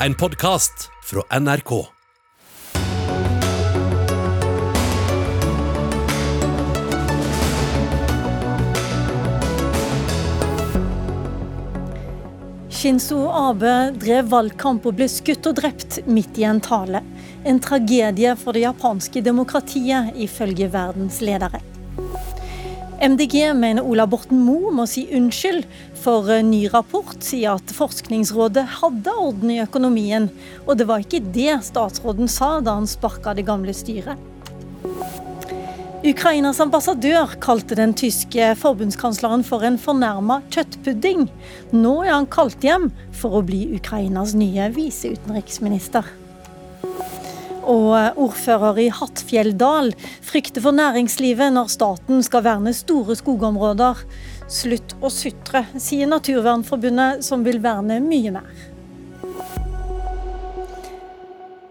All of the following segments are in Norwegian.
En podkast fra NRK. Shinzo Abe drev valgkamp og ble skutt og drept midt i en tale. En tragedie for det japanske demokratiet, ifølge verdens ledere. MDG mener Ola Borten Moe må si unnskyld, for ny rapport sier at Forskningsrådet hadde orden i økonomien, og det var ikke det statsråden sa da han sparka det gamle styret. Ukrainas ambassadør kalte den tyske forbundskansleren for en fornærma kjøttpudding. Nå er han kalt hjem for å bli Ukrainas nye viseutenriksminister. Og ordfører i Hattfjelldal frykter for næringslivet når staten skal verne store skogområder. Slutt å sutre, sier Naturvernforbundet, som vil verne mye mer.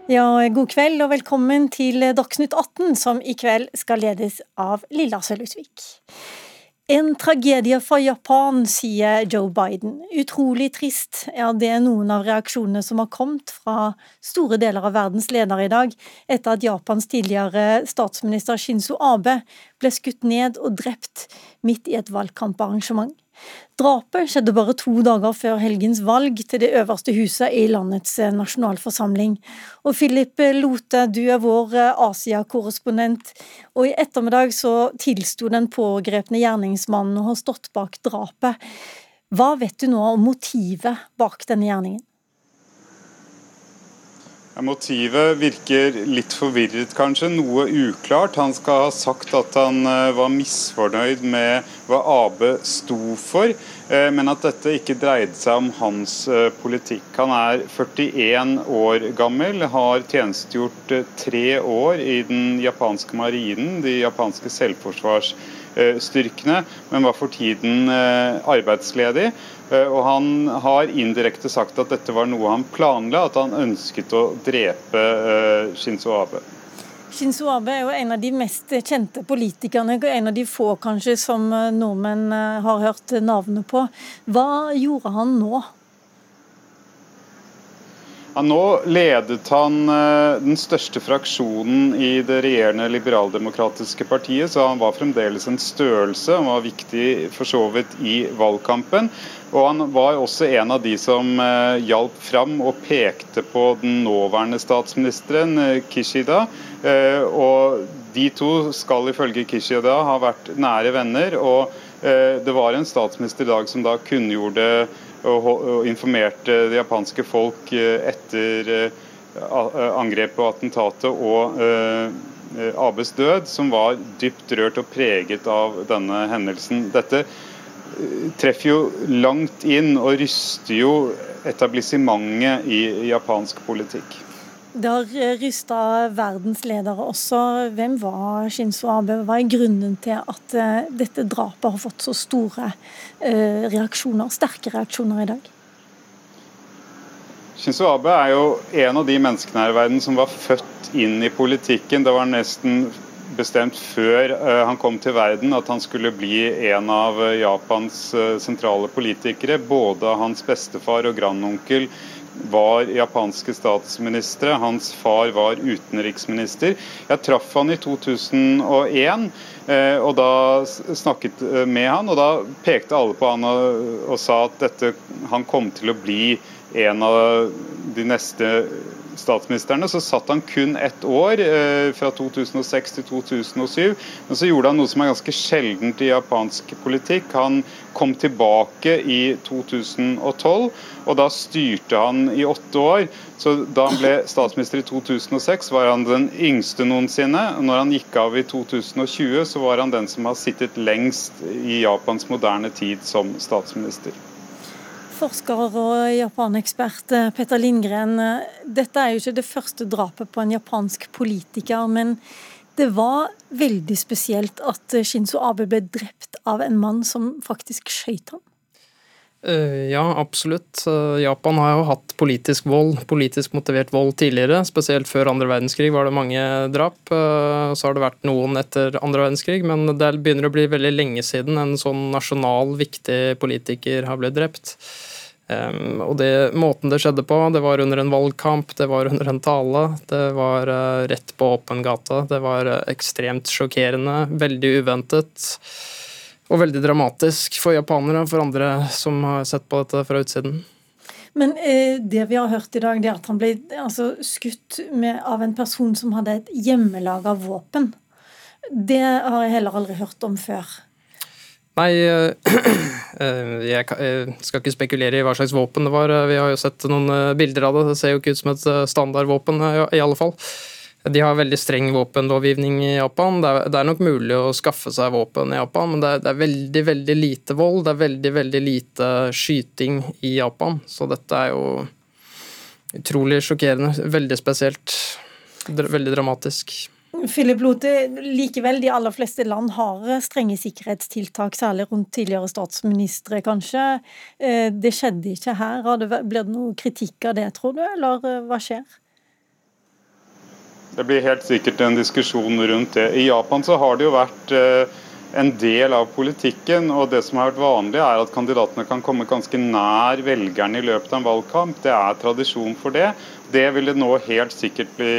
Ja, god kveld og velkommen til Dagsnytt 18, som i kveld skal ledes av Lilla Sølhusvik. En tragedie for Japan, sier Joe Biden. Utrolig trist. Ja, det er noen av reaksjonene som har kommet fra store deler av verdens ledere i dag, etter at Japans tidligere statsminister Shinzo Abe ble skutt ned og drept midt i et valgkamparrangement. Drapet skjedde bare to dager før helgens valg til det øverste huset i landets eh, nasjonalforsamling. Og Philip Lote, du er vår eh, Asia-korrespondent, og i ettermiddag så tilsto den pågrepne gjerningsmannen å ha stått bak drapet. Hva vet du nå om motivet bak denne gjerningen? Motivet virker litt forvirret, kanskje. Noe uklart. Han skal ha sagt at han eh, var misfornøyd med hva AB sto for, eh, men at dette ikke dreide seg om hans eh, politikk. Han er 41 år gammel, har tjenestegjort tre år i den japanske marinen, de japanske selvforsvarsstyrkene, men var for tiden arbeidsledig. Eh, og han har indirekte sagt at dette var noe han planla, at han ønsket å drepe eh, Shinzo Abe. Shinzo Abe er jo en av de mest kjente politikerne, en av de få kanskje som eh, nordmenn har hørt navnet på. Hva gjorde han nå? Ja, nå ledet han uh, den største fraksjonen i det regjerende liberaldemokratiske partiet, så han var fremdeles en størrelse. Han var viktig for så vidt i valgkampen. Og han var også en av de som uh, hjalp fram og pekte på den nåværende statsministeren, uh, Kishida. og de to skal ifølge Kishida ha vært nære venner. og det var en statsminister i dag som da kunngjorde og informerte det japanske folk eh, etter eh, angrepet og attentatet og eh, Abes død, som var dypt rørt og preget av denne hendelsen. Dette treffer jo langt inn og ryster jo etablissementet i japansk politikk. Det har eh, rysta verdens ledere også. Hvem var Shinzo Abe? Hva er grunnen til at eh, dette drapet har fått så store eh, reaksjoner, sterke reaksjoner i dag? Shinzo Abe er jo en av de menneskene her i verden som var født inn i politikken. Det var nesten bestemt før han kom til verden at han skulle bli en av Japans sentrale politikere. Både hans bestefar og grandonkel var japanske statsministre. Hans far var utenriksminister. Jeg traff han i 2001 eh, og da snakket eh, med han, og da pekte alle på han og, og sa at dette, han kom til å bli en av de neste statsministrene, så satt han kun ett år, eh, fra 2006 til 2007. Men så gjorde han noe som er ganske sjeldent i japansk politikk. Han kom tilbake i 2012, og da styrte han i åtte år. Så Da han ble statsminister i 2006, var han den yngste noensinne. Når han gikk av i 2020, så var han den som har sittet lengst i Japans moderne tid som statsminister. Forsker og japanekspert eh, Petter Lindgren, eh, dette er jo ikke det første drapet på en japansk politiker, men det var veldig spesielt at Shinzo Abe ble drept av en mann som faktisk skøyt ham. Eh, ja, absolutt. Japan har jo hatt politisk vold, politisk motivert vold tidligere. Spesielt før andre verdenskrig var det mange drap. Så har det vært noen etter andre verdenskrig, men det begynner å bli veldig lenge siden en sånn nasjonal, viktig politiker har blitt drept. Og det, Måten det skjedde på, det var under en valgkamp, det var under en tale. Det var uh, rett på åpen gate. Det var ekstremt sjokkerende, veldig uventet. Og veldig dramatisk for japanere og for andre som har sett på dette fra utsiden. Men eh, det vi har hørt i dag, det er at han ble altså, skutt med, av en person som hadde et hjemmelaga våpen. Det har jeg heller aldri hørt om før. Nei, eh, eh, jeg skal ikke spekulere i hva slags våpen det var. Vi har jo sett noen eh, bilder av det. Det ser jo ikke ut som et standardvåpen, i alle fall. De har veldig streng våpenlovgivning i Japan. Det er, det er, nok mulig å skaffe seg våpen i Japan, men det er, det er, veldig veldig lite vold. Det er veldig veldig lite skyting i Japan. Så dette er jo utrolig sjokkerende. Veldig spesielt. Veldig dramatisk. Philip Lote, likevel, de aller fleste land har strenge sikkerhetstiltak, særlig rundt tidligere statsministre, kanskje. Eh, det skjedde ikke her. Blir det noe kritikk av det, tror du, eller eh, hva skjer? Det blir helt sikkert en diskusjon rundt det. I Japan så har det jo vært eh, en del av politikken, og det som har vært vanlig er at kandidatene kan komme ganske nær velgerne i løpet av en valgkamp. Det er tradisjon for det. Det vil det nå helt sikkert bli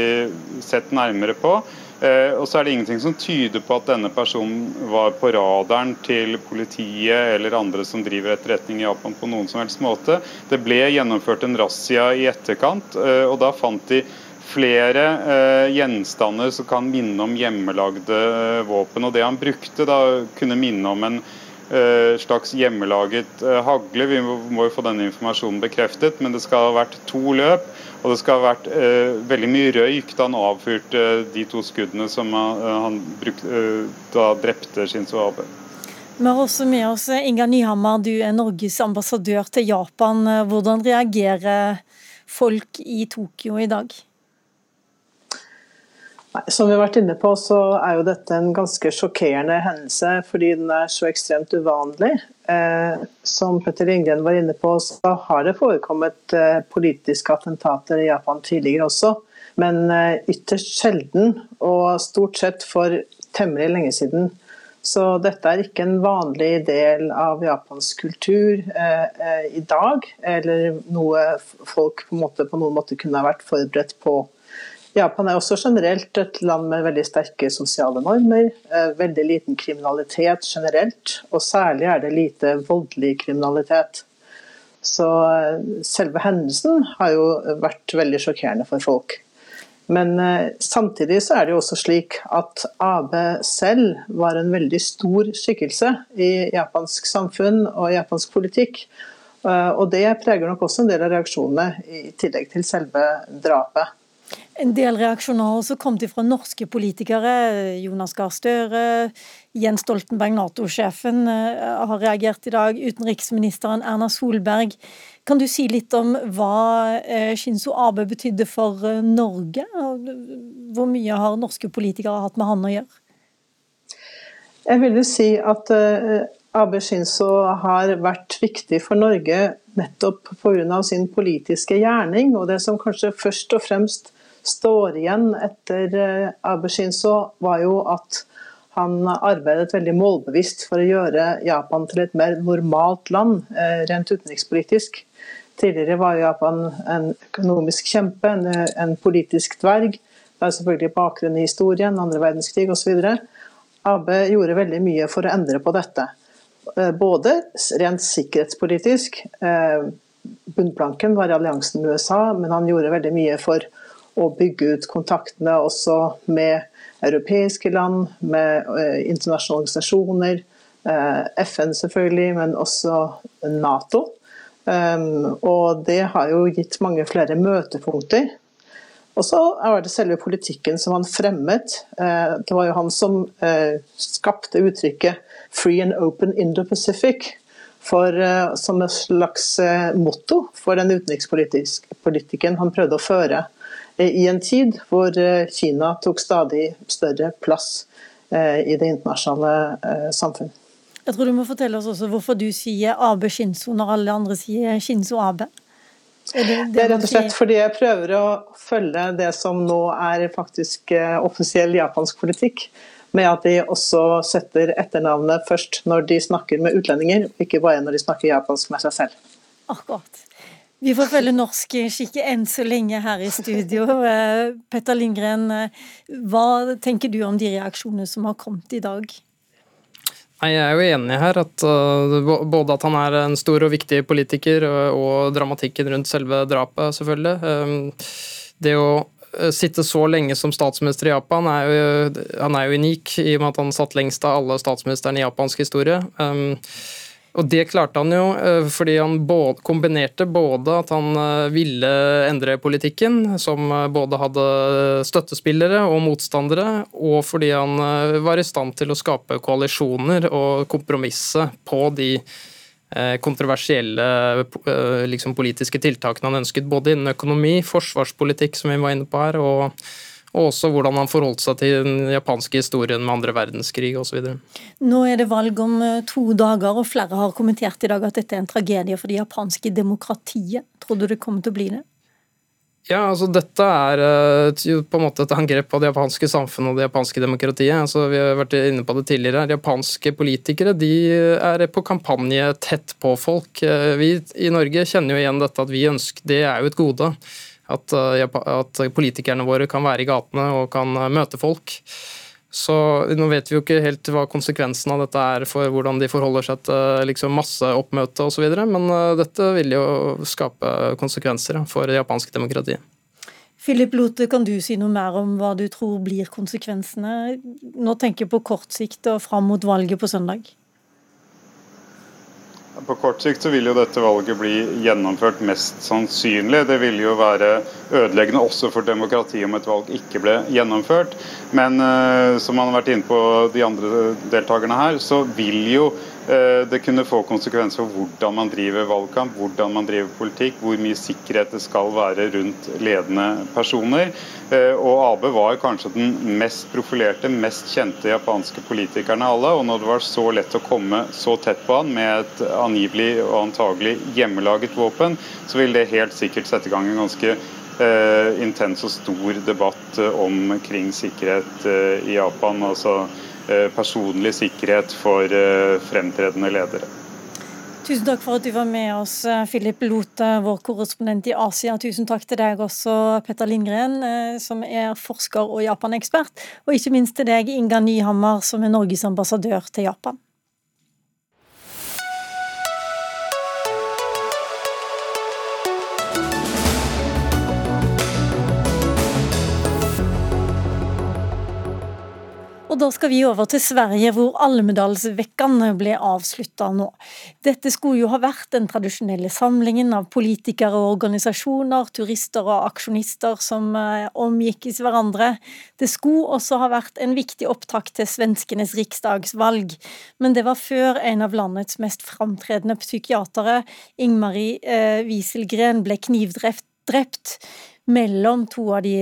sett nærmere på. Eh, og så er det ingenting som tyder på at denne personen var på radaren til politiet eller andre som driver etterretning i Japan på noen som helst måte. Det ble gjennomført en razzia i etterkant, eh, og da fant de flere eh, gjenstander som kan minne om hjemmelagde eh, våpen. Og det han brukte, da kunne minne om en eh, slags hjemmelaget eh, hagle. Vi må, jo få denne informasjonen bekreftet, men det skal ha vært to løp. Og det skal ha vært eh, veldig mye røyk da han avfyrte de to skuddene som han, eh, han brukte, da drepte Shinzo Abe. Vi har også med oss Inga Nyhammer, du er Norges ambassadør til Japan. Hvordan reagerer folk i Tokyo i dag? Som vi har vært inne på, så er jo dette en ganske sjokkerende hendelse fordi den er så ekstremt uvanlig. Eh, som Petter Ingren var inne på, så har det forekommet eh, politiske attentater i Japan tidligere også. Men eh, ytterst sjelden, og stort sett for temmelig lenge siden. Så dette er ikke en vanlig del av japansk kultur eh, eh, i dag, eller noe folk på, måte, på noen måte kunne ha vært forberedt på. Japan er også generelt et land med veldig sterke sosiale normer. Eh, veldig liten kriminalitet generelt, og særlig er det lite voldelig kriminalitet. Så eh, selve hendelsen har jo vært veldig sjokkerende for folk. Men eh, samtidig så er det jo også slik at AB selv var en veldig stor skikkelse i japansk samfunn og japansk politikk. Og det preger nok også en del av reaksjonene, i tillegg til selve drapet. En del reaksjoner har også kommet fra norske politikere. Jonas Gahr Støre, Jens Stoltenberg, Nato-sjefen, eh, har reagert i dag. Utenriksministeren Erna Solberg. Kan du si litt om hva eh, Shinzo Abe betydde for eh, Norge? Hvor mye har norske politikere hatt med han å gjøre? Jeg vil si at Abe Shinzo har vært viktig for Norge nettopp pga. sin politiske gjerning. Og det som kanskje først og fremst står igjen etter eh, Abe Shinzo, var jo at han arbeidet veldig målbevisst for å gjøre Japan til et mer normalt land, eh, rent utenrikspolitisk. Tidligere var Japan en økonomisk kjempe, en, en politisk dverg. Det er selvfølgelig bakgrunn i historien, andre verdenskrig osv. Abe gjorde veldig mye for å endre på dette. Eh, både rent sikkerhetspolitisk. Bunnplanken var alliansen med USA, men han gjorde veldig mye for å bygge ut kontaktene også med europeiske land, med eh, internasjonale organisasjoner, eh, FN selvfølgelig, men også Nato. Um, og det har jo gitt mange flere møtepunkter. Og så var det selve politikken som han fremmet. Eh, det var jo han som skapte uttrykket 'free and open Indo-Pacific' som et slags motto for den utenrikspolitikken han prøvde å føre i en tid hvor eh, Kina tok stadig større plass eh, i det internasjonale eh, samfunn. Jeg tror du må fortelle oss også hvorfor du sier Abe Shinzo når alle andre sier Shinzo Abe. Er det, det, det, er rett og slett fordi jeg prøver å følge det som nå er faktisk offisiell japansk politikk, med at de også setter etternavnet først når de snakker med utlendinger, ikke bare når de snakker japansk med seg selv. Akkurat. Vi får følge norsk skikk enn så lenge her i studio. Eh, Petter Lindgren, eh, hva tenker du om de reaksjonene som har kommet i dag? Nei, Jeg er jo enig her, at uh, både at han er en stor og viktig politiker, og, og dramatikken rundt selve drapet, selvfølgelig. Um, det å sitte så lenge som statsminister i Japan er jo, han er jo unik, i og med at han satt lengst av alle statsministrene i japansk historie. Um, og Det klarte han jo eh, fordi han kombinerte både at han eh, ville endre politikken, som eh, både hadde støttespillere og motstandere, og fordi han var i stand til å skape koalisjoner og kompromisse på de kontroversielle liksom, politiske tiltakene han ønsket, både innen økonomi, forsvarspolitikk, som vi var inne på her, og og også hvordan han forholdt seg til den japanske historien med andre verdenskrig osv. Nå er det valg om eh, to dager, og flere har kommentert i dag at dette er en tragedie for det japanske demokratiet. Tror du det kommer til å bli det? Ja, altså Dette er uh, på en måte et angrep på det japanske samfunnet og det japanske demokratiet. Altså, vi har vært inne på det tidligere. Japanske politikere de er på kampanje tett på folk. Vi i Norge kjenner jo igjen dette at vi ønsker Det er jo et gode. At, eh, at, politikerne våre kan være i gatene og kan eh, møte folk. Så Nå vet vi jo ikke helt hva konsekvensen av dette er for hvordan de forholder seg til liksom, masseoppmøte osv., men eh, dette vil jo skape konsekvenser for det japanske demokratiet. Philip Lote, kan du si noe mer om hva du tror blir konsekvensene? Nå tenker jeg på kort sikt og fram mot valget på søndag. På kort sikt så vil jo dette valget bli gjennomført mest sannsynlig. Det vil jo være ødeleggende også for demokratiet om et valg ikke ble gjennomført. Men uh, som man har vært inne på de andre deltakerne her, så vil jo det kunne få konsekvenser for hvordan man driver valgkamp, hvordan man driver politikk, hvor mye sikkerhet det skal være rundt ledende personer. Uh, og Abe var kanskje den mest profilerte, mest kjente japanske politikeren av alle. Og når det var så lett å komme så tett på han med et angivelig og antagelig hjemmelaget våpen, så ville det helt sikkert sette i gang en ganske eh, intens og stor debatt eh, omkring sikkerhet eh, i Japan. Altså eh, personlig sikkerhet for eh, fremtredende ledere. Tusen takk for at du var med oss, eh, Philip Lote, vår korrespondent i Asia. Tusen takk til deg også, Petter Lindgren, som er forsker og Japan-ekspert. Og ikke minst til deg, Inga Nyhammer, som er Norges ambassadør til Japan. Og da skal vi over til Sverige, hvor Almedalsvekkan ble avslutta nå. Dette skulle jo ha vært den tradisjonelle samlingen av politikere og organisasjoner, turister og aksjonister som eh, omgikkes hverandre. Det skulle også ha vært en viktig opptak til svenskenes riksdagsvalg, men det var før en av landets mest framtredende psykiatere, Ingmarie eh, Wieselgren, ble knivdrept mellom to av de,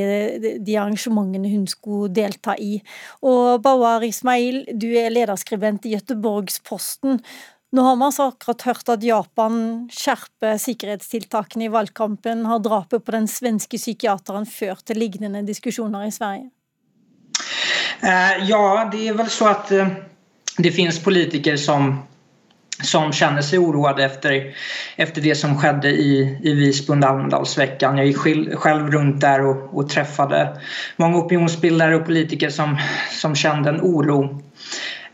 de, arrangementene hun skulle delta i. Og Bawar Ismail, du er lederskribent i Göteborgsposten. Nå har vi altså akkurat hørt at Japan skjerper sikkerhetstiltakene i valgkampen. Har drapet på den svenske psykiateren ført til lignende diskusjoner i Sverige? Uh, ja, det er vel så at uh, det finnes politikere som som känner sig oroade efter, efter det som skedde i, i Visby under Almedalsveckan. Jag gick själv runt där och, och, träffade många opinionsbildare och politiker som, som kände en oro.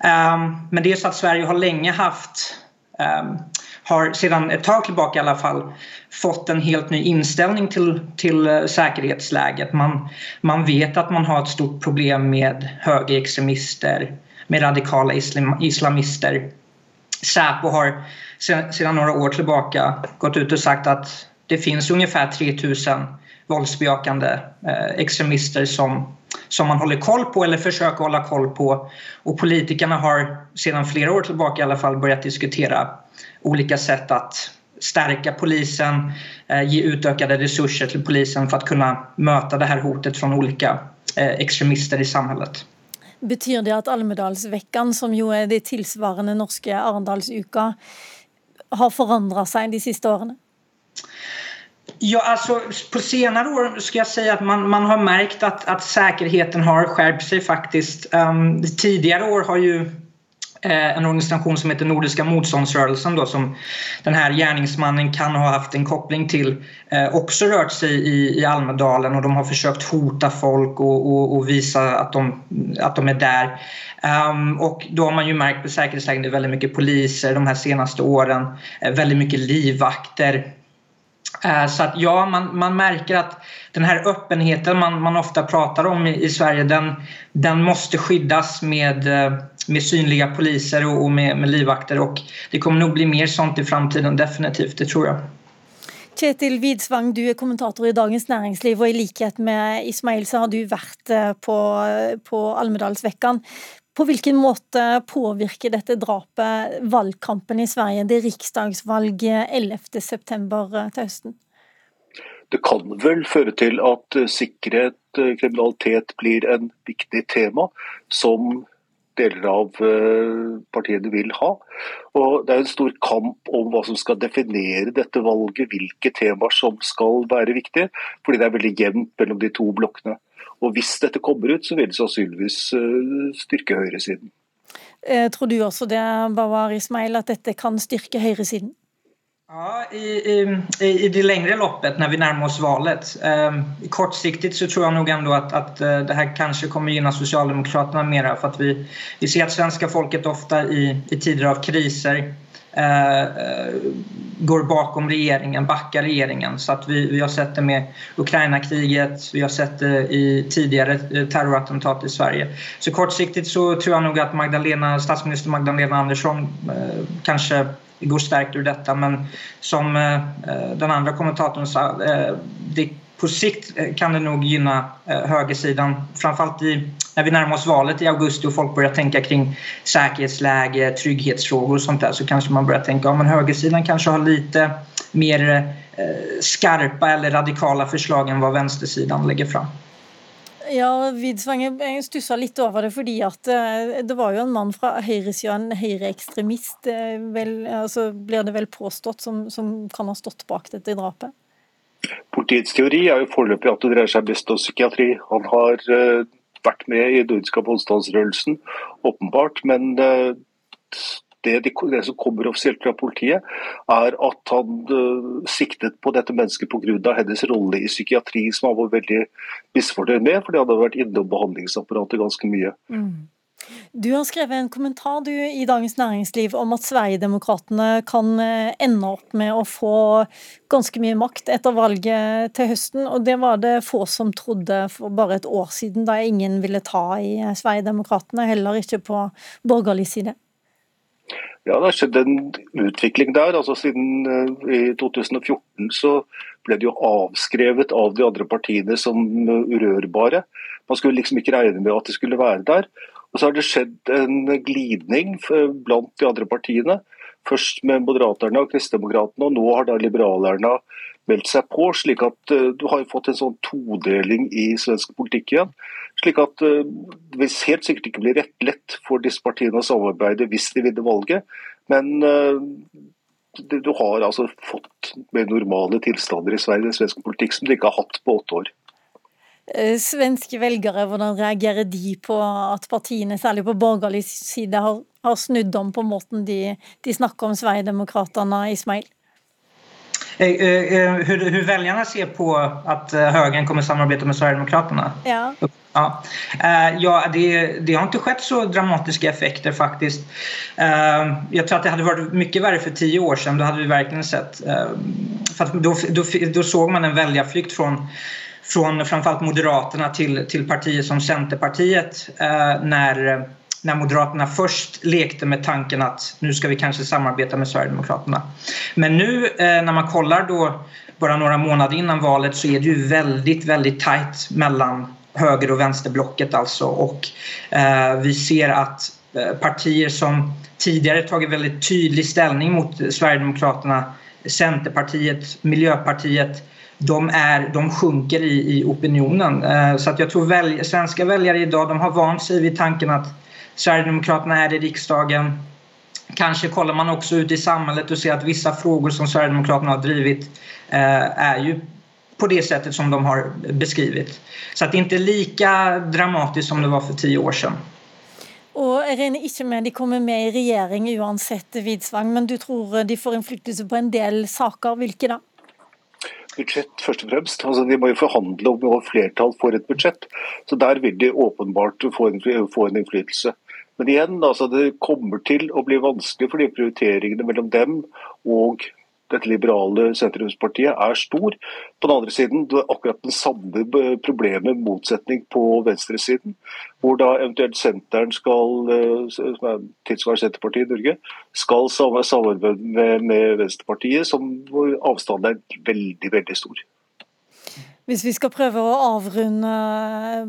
Um, men det är så att Sverige har länge haft um, har sedan ett tag tillbaka i alla fall fått en helt ny inställning till, till uh, säkerhetsläget. Man, man vet att man har ett stort problem med högerextremister, med radikala islam, islamister Säpo har sedan några år tillbaka gått ut och sagt att det finns ungefär 3000 våldsbejakande eh, extremister som, som man håller koll på eller försöker hålla koll på. Och politikerna har sedan flera år tillbaka i alla fall börjat diskutera olika sätt att stärka polisen, eh, ge utökade resurser till polisen för att kunna möta det här hotet från olika eh, extremister i samhället. Betyr det at Almedalsvekkan, som jo er det tilsvarende norske Arendalsuka, har forandra seg de siste årene? Ja, altså, på senere år skal jeg si at man, man har merket at, at sikkerheten har skjerpet seg, faktisk. Um, tidligere år har Eh, en organisation som heter Nordiska motståndsrörelsen då, som den här gärningsmannen kan ha haft en koppling til, eh, også rørt seg i, i Almedalen og de har forsøkt hota folk og, og, og vise at de, att de er der. Um, og da har man ju märkt på säkerhetsläget väldigt mycket poliser de här senaste åren, eh, väldigt mycket livvakter Eh, så att ja, man, man märker att den här öppenheten man, man ofta pratar om i, i Sverige den, den måste skyddas med, eh, med synliga poliser och, och med, med livvakter och det kommer nog bli mer sånt i framtiden definitivt, det tror jag. Kjetil Widsvang, du er kommentator i Dagens Næringsliv, og i likhet med Ismail så har du vært eh, på, på Almedalsvekkan. På hvilken måte påvirker dette drapet valgkampen i Sverige, det riksdagsvalget 11.9. til høsten? Det kan vel føre til at eh, sikkerhet, eh, kriminalitet blir en viktig tema som deler av eh, partiene vil ha. Og Det er en stor kamp om hva som skal definere dette valget, hvilke temaer som skal være viktige. Fordi det er veldig jevnt mellom de to blokkene. Og Hvis dette kommer ut, så vil det sannsynligvis eh, styrke høyresiden. Eh, tror du også det, Bawar Ismail, at dette kan styrke høyresiden? Ja, i, i, i det lengre loppet når vi nærmer oss valet. Eh, kortsiktig så tror jeg nok ändå at, at eh, det her kanskje kommer gynne Socialdemokraterna mer. For att vi, vi ser at svenske folket ofte i, i tider av kriser går bakom regeringen, backar regeringen. Så att vi, vi har sett det med Ukraina-kriget, vi har sett det i tidigare eh, terrorattentat i Sverige. Så kortsiktigt så tror jag nog att Magdalena, statsminister Magdalena Andersson eh, kanske går stärkt ur detta men som eh, den andra kommentatorn sa, eh, det på sikt eh, kan det nog gynna eh, högersidan. Framförallt i, när vi närmar oss valet i augusti och folk börjar tänka kring säkerhetsläge, trygghetsfrågor och sånt där så kanske man börjar tänka att ja, högersidan kanske har lite mer skarpe skarpa eller radikala förslag än vad vänstersidan lägger fram. Ja, Widsvang, jeg stussa litt over det, fordi at det var jo en mann fra høyresida, en høyreekstremist, altså blir det vel påstått, som, som kan ha stått bak dette drapet? Politiets teori er jo foreløpig at det dreier seg best om psykiatri. Han har uh, vært med i Nordiska motstandsrørelsen, åpenbart. Men uh, det, det, som kommer offisielt fra politiet, er at han uh, siktet på dette mennesket pga. hennes rolle i psykiatri, som han var veldig misfornøyd med, fordi han hadde vært innom behandlingsapparatet ganske mye. Mm. Du har skrevet en kommentar du, i Dagens Næringsliv om at Sverigedemokraterna kan eh, ende opp med å få ganske mye makt etter valget til høsten. Og det var det få som trodde for bare et år siden, da ingen ville ta i Sverigedemokraterna, heller ikke på borgerlig side. Ja, det har skjedd en utvikling der. altså Siden uh, i 2014 så ble det jo avskrevet av de andre partiene som urørbare. Man skulle liksom ikke regne med at de skulle være der. Og så har det skjedd en glidning blant de andre partiene. Først med Moderaterne og Kristdemokratene, og nå har da liberalerne meldt seg på. slik at uh, Du har fått en sånn todeling i svensk politikk igjen. slik at uh, Det vil helt sikkert ikke bli rett lett for disse partiene å samarbeide hvis de vinner valget. Men uh, du har altså fått mer normale tilstander i Sverige, svensk politikk som du ikke har hatt på åtte år. Eh, svenske velgere, hvordan reagerer de på at partiene, særlig på borgerlig side, har, har snudd om på måten de, de snakker om Sverigedemokraterna, Ismail? Eh, velgerne hur, hur väljarna ser på att högern kommer samarbeta med Sverigedemokraterna? Ja. Ja, ja det, det, har inte skett så dramatiska effekter faktiskt. Jag tror att det hade varit mycket värre för tio år sedan. Då hade vi verkligen sett... För då, då, då såg man en väljarflykt från från framförallt Moderaterna till, till partier som Centerpartiet eh, när, när Moderaterna först lekte med tanken att nu ska vi kanske samarbeta med Sverigedemokraterna. Men nu eh, när man kollar då bara några månader innan valet så är det ju väldigt, väldigt tajt mellan höger och vänsterblocket alltså och eh, vi ser att eh, partier som tidigare tagit väldigt tydlig ställning mot Sverigedemokraterna Centerpartiet, Miljöpartiet de, är, de sjunker i, i opinionen. Eh, så att jag tror välj, svenska väljare idag de har vant sig vid tanken att Sverigedemokraterna är i riksdagen. Kanske kollar man också ut i samhället och ser att vissa frågor som Sverigedemokraterna har drivit eh, är ju på det sättet som de har beskrivit. Så att det inte är lika dramatiskt som det var för tio år sedan. Og jeg regner ikke med de kommer med i regjering uansett, Widsvang, men du tror de får innflytelse på en del saker. Hvilke da? Budsjett, først og fremst. Altså, de må jo forhandle om å flertall for et budsjett. Så Der vil de åpenbart få en, få en innflytelse. Men igjen, altså, det kommer til å bli vanskelig for de prioriteringene mellom dem og dette liberale sentrumspartiet er stor. På den andre siden det er akkurat den samme problemet, motsetning på venstresiden. Hvor da eventuelt senteren skal, eh, som er tilsvarende Senterpartiet i Norge, skal samarbeide med, med Venstrepartiet, som avstanden er veldig, veldig stor. Hvis vi skal prøve å avrunde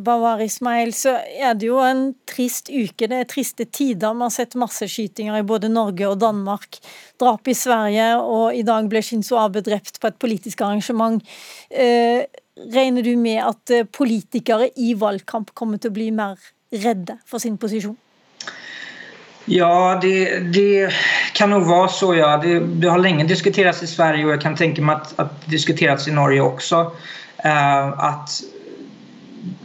Bawar Ismail, så er det jo en trist uke. Det er triste tider. Vi har sett masseskytinger i både Norge og Danmark. Drap i Sverige, og i dag ble Shinzo Abe drept på et politisk arrangement. Eh, regner du med at eh, politikere i valgkamp kommer til å bli mer redde for sin posisjon? Ja, det, det, kan nok være så. Ja. Det, det, har lenge diskuterats i Sverige og jeg kan tenke meg at, det det diskuterats i Norge også. Eh, att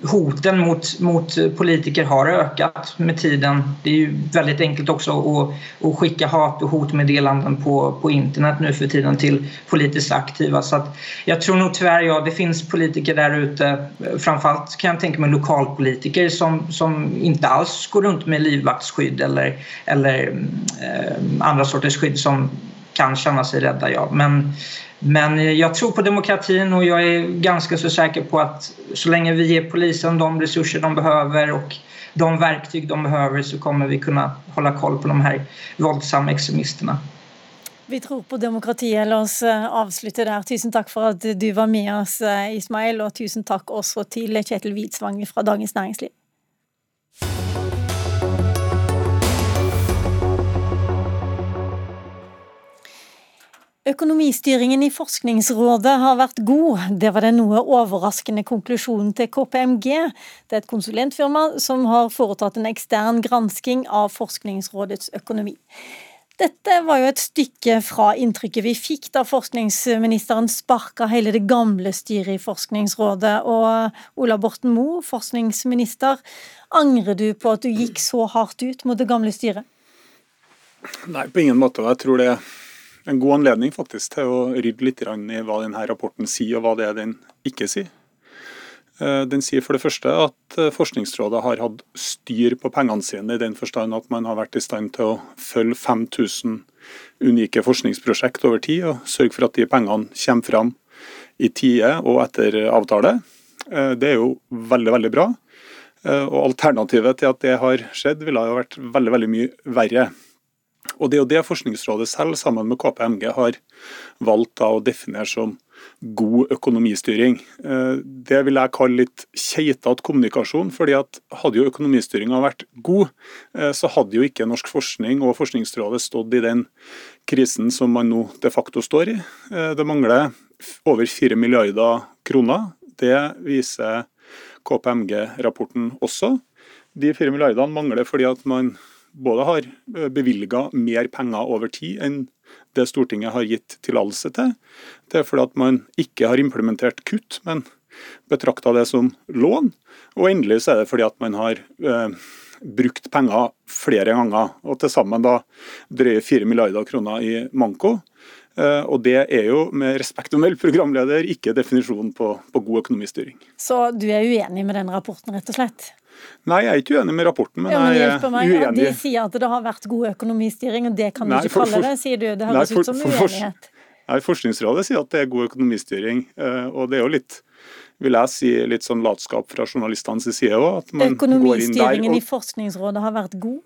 hoten mot, mot politiker har ökat med tiden. Det är ju väldigt enkelt också att, att skicka hat och hotmeddelanden på, på internet nu för tiden till politiskt aktiva. Så jag tror nog tyvärr, ja, det finns politiker där ute, framförallt kan jag tänka mig lokalpolitiker som, som inte alls går runt med livvaktsskydd eller, eller eh, andra sorters skydd som kan känna sig rädda. Ja. Men men jag tror på demokratin och jag är ganska så säker på att så länge vi ger polisen de resurser de behöver och de verktyg de behöver så kommer vi kunna hålla koll på de här våldsamma extremisterna. Vi tror på demokratiet. La oss eh, avslutte der. Tusen takk for at du var med oss, eh, Ismail, og tusen takk også til Kjetil Hvitsvang fra Dagens Næringsliv. Økonomistyringen i Forskningsrådet har vært god. Det var den noe overraskende konklusjonen til KPMG. Det er et konsulentfirma som har foretatt en ekstern gransking av Forskningsrådets økonomi. Dette var jo et stykke fra inntrykket vi fikk da forskningsministeren sparka hele det gamle styret i Forskningsrådet. Og Ola Borten Moe, forskningsminister, angrer du på at du gikk så hardt ut mot det gamle styret? Nei, på ingen måte. Jeg tror det en god anledning faktisk til å rydde litt i hva denne rapporten sier, og hva det er den ikke sier. Eh, den sier for det første at eh, Forskningsrådet har hatt styr på pengene sine, i den forstand at man har vært i stand til å følge 5000 unike forskningsprosjekt over tid, og sørge for at de pengene kommer fram i tide og etter avtale. Eh, det er jo veldig, veldig bra. Og Alternativet til at det har skjedd, ville ha vært veldig, veldig mye verre. Og Det er jo det Forskningsrådet selv, sammen med KPMG, har valgt å definere som god økonomistyring. Eh, det vil jeg kalle litt keitete kommunikasjon. fordi at Hadde jo økonomistyringa vært god, eh, så hadde jo ikke norsk forskning og Forskningsrådet stått i den krisen som man nå de facto står i. Eh, det mangler over 4 milliarder kroner. Det viser KPMG-rapporten også. De 4 milliardene mangler fordi at man både har eh, bevilga mer penger over tid enn det Stortinget har gitt tillatelse til. Det er fordi at man ikke har implementert kutt, men betrakta det som lån. Og endelig så er det fordi at man har eh, brukt penger flere ganger, og til sammen da drøye 4 milliarder kroner i manko. Eh, og det er jo med respekt å melde programleder ikke definisjonen på, på god økonomistyring. Så du er uenig med den rapporten, rett og slett? Nei, jeg er ikke uenig med rapporten, men, ja, men jeg er meg, uenig. De sier at det har vært god økonomistyring, og det kan du ikke for, kalle det, sier du. Det høres ut som uenighet. Nei, Forskningsrådet sier at det er god økonomistyring, eh, og det er jo litt vil jeg si litt sånn latskap fra journalistenes side òg. Økonomistyringen og... i Forskningsrådet har vært god?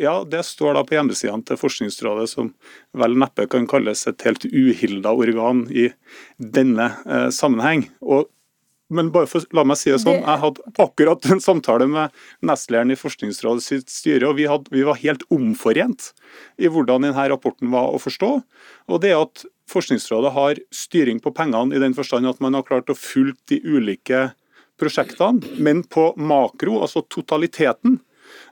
Ja, det står da på hjemmesidene til Forskningsrådet, som vel neppe kan kalles et helt uhilda organ i denne eh, sammenheng. Og men bare for, la meg si det sånn, jeg hadde akkurat en samtale med nestlederen i Forskningsrådet sitt styre, og vi, hadde, vi, var helt omforent i hvordan denne rapporten var å forstå. Og det at Forskningsrådet har styring på pengene i den forstand at man har klart å fulgt de ulike prosjektene, men på makro, altså totaliteten,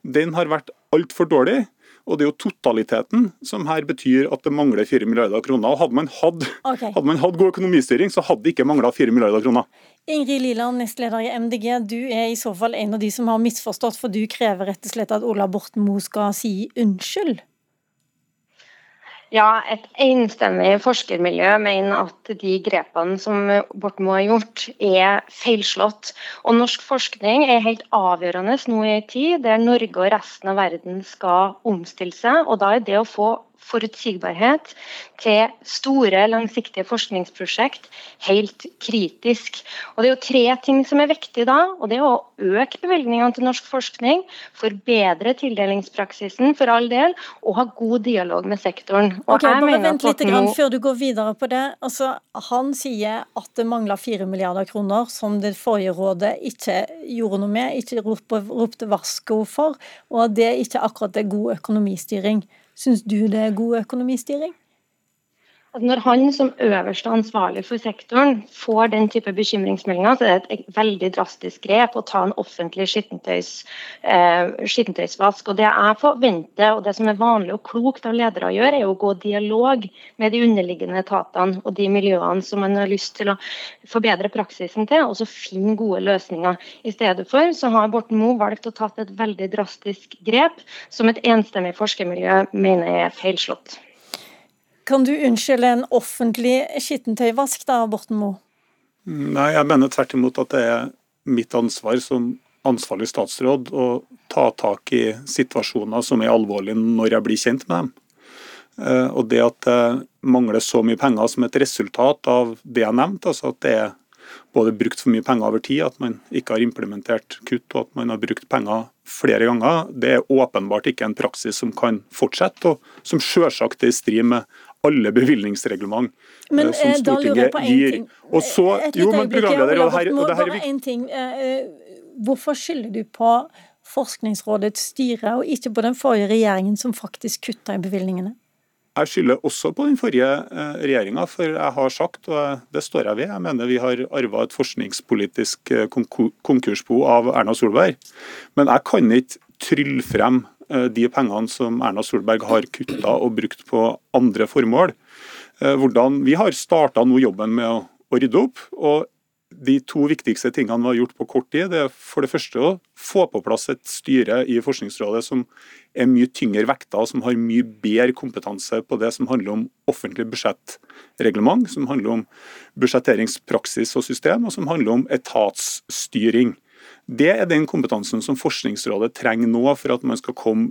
den har vært altfor dårlig. Og Det er jo totaliteten som her betyr at det mangler 4 milliarder kroner. Og Hadde man hatt, Okay. hadde man hatt god økonomistyring, så hadde det ikke mangla 4 milliarder kroner. Ingrid Liland, nestleder i MDG, du er i så fall en av de som har misforstått, for du krever rett og slett at Ola Borten Moe skal si unnskyld? Ja, et enstemmig forskermiljø mener at de grepene som Borten Moe har gjort, er feilslått. Og norsk forskning er helt avgjørende nå i en tid der Norge og resten av verden skal omstille seg. Og da er det å få forutsigbarhet til store, langsiktige forskningsprosjekt helt kritisk. Og Det er jo tre ting som er viktig da. og Det er å øke bevilgningene til norsk forskning, forbedre tildelingspraksisen for all del, og ha god dialog med sektoren. Og Ok, jeg bare Vent litt nå- grann, før du går videre på det. Altså, han sier at det mangler 4 milliarder kroner, som det forrige rådet ikke gjorde noe med, ikke ropte varsko for, og at det ikke akkurat er god økonomistyring. Syns du det er god økonomistyring? Altså når han som øverste ansvarlig for sektoren får den type bekymringsmeldinger, så er det et veldig drastisk grep å ta en offentlig skittentøys, eh, skittentøysvask. Og Det jeg forventer, og det som er vanlig og klokt av ledere å gjøre, er å gå dialog med de underliggende etatene og de miljøene som man har lyst til å forbedre praksisen til, og så finne gode løsninger. I stedet for så har Borten Moe valgt å ta et veldig drastisk grep, som et enstemmig forskermiljø mener er feilslått. Kan du unnskylde en offentlig skittentøyvask, da, Borten Moe? Nei, jeg mener tvert imot at det er mitt ansvar som ansvarlig statsråd å ta tak i situasjoner som er alvorlige når jeg blir kjent med dem. Eh, Og det at det mangler så mye penger som et resultat av det jeg nevnte, altså at det er både brukt for mye penger over tid, at man ikke har implementert kutt og at man har brukt penger flere ganger, det er åpenbart ikke en praksis som kan fortsette, og som selvsagt er i strid med alle bevilgningsreglement Men eh, som eh, Stortinget gir. ting. Og så, jo, men programleder, og det her, og det her er ting. Eh, Hvorfor skylder du på Forskningsrådets styre, og ikke på den forrige regjeringen som faktisk kutta i bevilgningene? Jeg skylder også på den forrige regjeringa, for jeg har sagt, og det står jeg ved, jeg mener vi har arva et forskningspolitisk konkursbo av Erna Solberg. Men jeg kan ikke trylle frem de pengene som Erna Solberg har kutta og brukt på andre formål. Eh, Hvordan, vi har starta nå jobben med å, rydde opp. og de to viktigste tingene vi har gjort på kort tid, det er for det første å få på plass et styre i Forskningsrådet som er mye tyngre vekta, som har mye bedre kompetanse på det som handler om offentlig budsjettreglement, som handler om budsjetteringspraksis og system, og som handler om etatsstyring. Det er den kompetansen som Forskningsrådet trenger nå for at man skal komme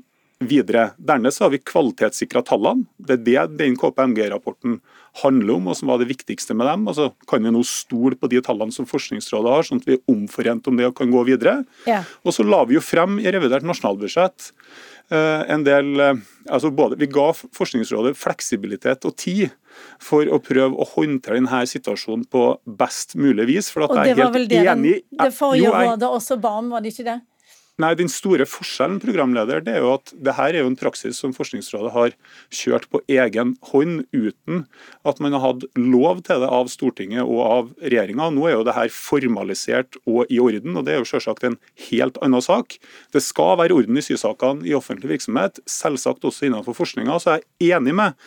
videre. Dernest har vi kvalitetssikra tallene. Det er det den KPMG-rapporten handler om, og som var det viktigste med dem. Og så kan vi nå stole på de tallene som Forskningsrådet har, sånn at vi er omforent om det og kan gå videre. Ja. Og så la vi jo frem i revidert nasjonalbudsjett eh, en del eh, altså både, Vi ga Forskningsrådet fleksibilitet og tid for å prøve å håndtere denne situasjonen på best mulig vis. For at Og jeg det er var vel helt det den, enig det forrige Jo, jeg- rådet også ba om, var det ikke det? Nei, Den store forskjellen programleder, det er jo at det her er jo en praksis som Forskningsrådet har kjørt på egen hånd uten at man har hatt lov til det av Stortinget og av regjeringa. Nå er jo det her formalisert og i orden, og det er jo selvsagt en helt annen sak. Det skal være orden i sysakene i offentlig virksomhet, selvsagt også innenfor forskninga. Så jeg er enig med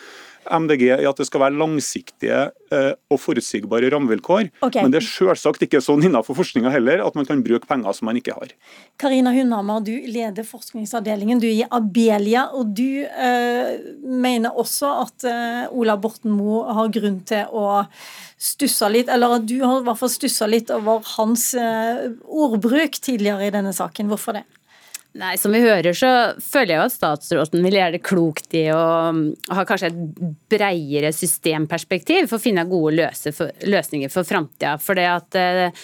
MDG i at det skal være langsiktige eh, og forutsigbare rammevilkår. Okay. Men det er selvsagt ikke sånn innenfor forskninga heller at man kan bruke penger som man ikke har. Karina Hundhammer, du leder forskningsavdelingen. Du er i Abelia, og du øh, mener også at øh, Ola Borten Moe har grunn til å stusse litt, eller at du har i hvert fall stussa litt over hans øh, ordbruk tidligere i denne saken. Hvorfor det? Nei, Som vi hører, så føler jeg jo at statsråden vil gjøre det klokt i å um, ha kanskje et breiere systemperspektiv for å finne gode for, løsninger for framtida. For det at eh,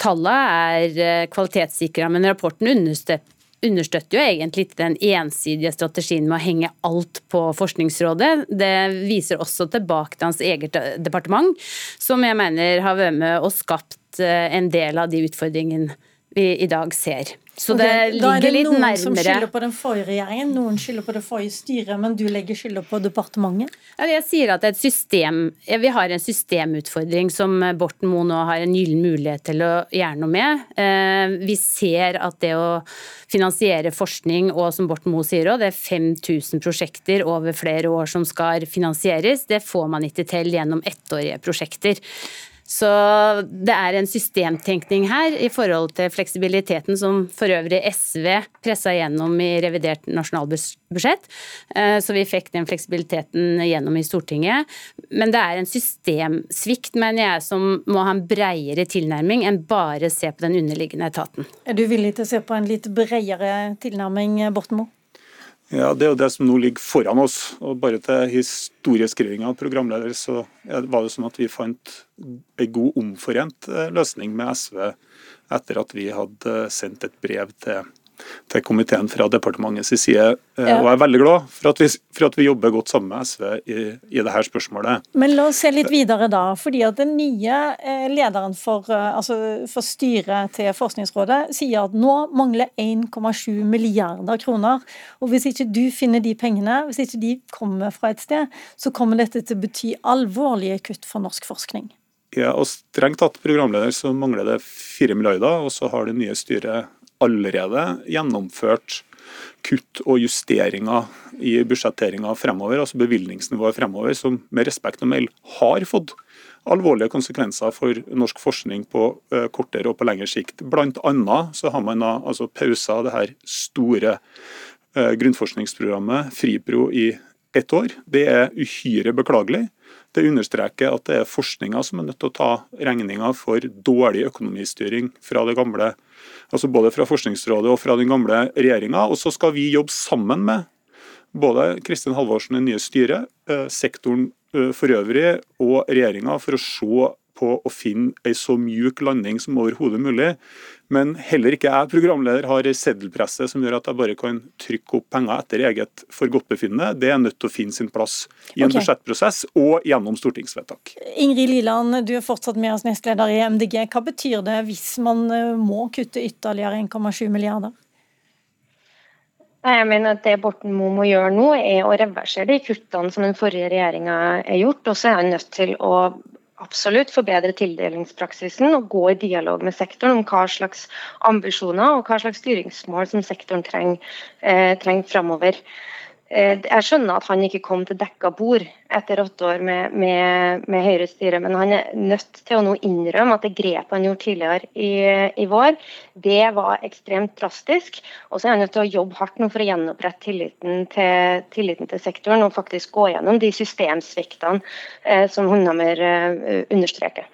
tallene er eh, kvalitetssikra, men rapporten understøtter understøtter jo egentlig ikke den ensidige strategien med å henge alt på Forskningsrådet. Det viser også tilbake til hans eget departement, som jeg mener har vært med og skapt eh, en del av de utfordringene vi i dag ser. Så det Ok, Da er det litt noen som skylder på den forrige regjeringen, noen skylder på det forrige styret, men du legger skylda på departementet? Jeg sier at et system, vi har en systemutfordring som Borten Moe nå har en gyllen mulighet til å gjøre noe med. Eh, Vi ser at det å finansiere forskning, og som Borten Moe sier òg, det er 5000 prosjekter over flere år som skal finansieres. Det får man ikke til gjennom ettårige prosjekter. Så det er en systemtenkning her i forhold til fleksibiliteten som for øvrig SV pressa gjennom i revidert nasjonalbudsjett. Eh, Så vi fikk den fleksibiliteten gjennom i Stortinget. Men det er en systemsvikt, mener jeg, som må ha en bredere tilnærming enn bare se på den underliggende etaten. Er du villig til å se på en litt bredere tilnærming, Borten? Ja, Det er jo det som nå ligger foran oss. og Bare til historieskrivinga av programleder, så var det sånn at vi fant en god omforent eh, løsning med SV etter at vi hadde sendt et brev til, til komiteen fra departementets side. Eh, Ja. Og jeg er veldig glad for at vi, for at vi jobber godt sammen med SV i, i dette spørsmålet. Men la oss se litt videre da. fordi at Den nye eh, lederen for, eh, altså for styret til Forskningsrådet sier at nå mangler 1,7 milliarder kroner. Og Hvis ikke du finner de pengene, hvis ikke de kommer fra et sted, så kommer dette til å bety alvorlige kutt for norsk forskning. Ja, og Strengt tatt programleder så mangler det 4 milliarder, og så har det nye styret allerede gjennomført kutt og justeringer i budsjetteringa fremover, altså bevilgningsnivået fremover, som med respekt å melde har fått alvorlige konsekvenser for norsk forskning på eh, kortere og på lengre sikt. Blant annet så har man da altså pausa det her store eh, grunnforskningsprogrammet FRIPRO i ett år. Det er uhyre beklagelig. Det understreker at det er forskninga som er nødt til å ta regninga for dårlig økonomistyring fra det gamle, altså både fra Forskningsrådet og fra den gamle regjeringa. Og så skal vi jobbe sammen med både Kristin Halvorsen, det nye styret, eh, sektoren eh, for øvrig og regjeringa for å se på å finne ei så mjuk landing som overhodet mulig. Men heller ikke jeg, programleder, har ei seddelpresse som gjør at jeg bare kan trykke opp penger etter eget forgodtbefinnende. Det er nødt til å finne sin plass i en okay. budsjettprosess og gjennom stortingsvedtak. Ingrid Liland, du er fortsatt med oss nestleder i MDG. Hva betyr det hvis man eh, må kutte ytterligere 1,7 milliarder? Nei, Jeg mener at Det Borten Moe må gjøre nå, er å reversere de kuttene som den forrige regjeringa har gjort. Og så er han nødt til å absolutt forbedre tildelingspraksisen og gå i dialog med sektoren om hva slags ambisjoner og hva slags styringsmål som sektoren trenger, eh, trenger framover. Eh, jeg skjønner at han ikke kom til dekka bord etter åtte år med, med, med Høyre-styre, men han er nødt til å nå innrømme at det grepet han gjorde tidligere i, i vår, det var ekstremt drastisk. Og så er han nødt til å jobbe hardt nå for å gjenopprette tilliten til, tilliten til sektoren og faktisk gå gjennom de systemsviktene eh, som Hundhammer eh, understreker.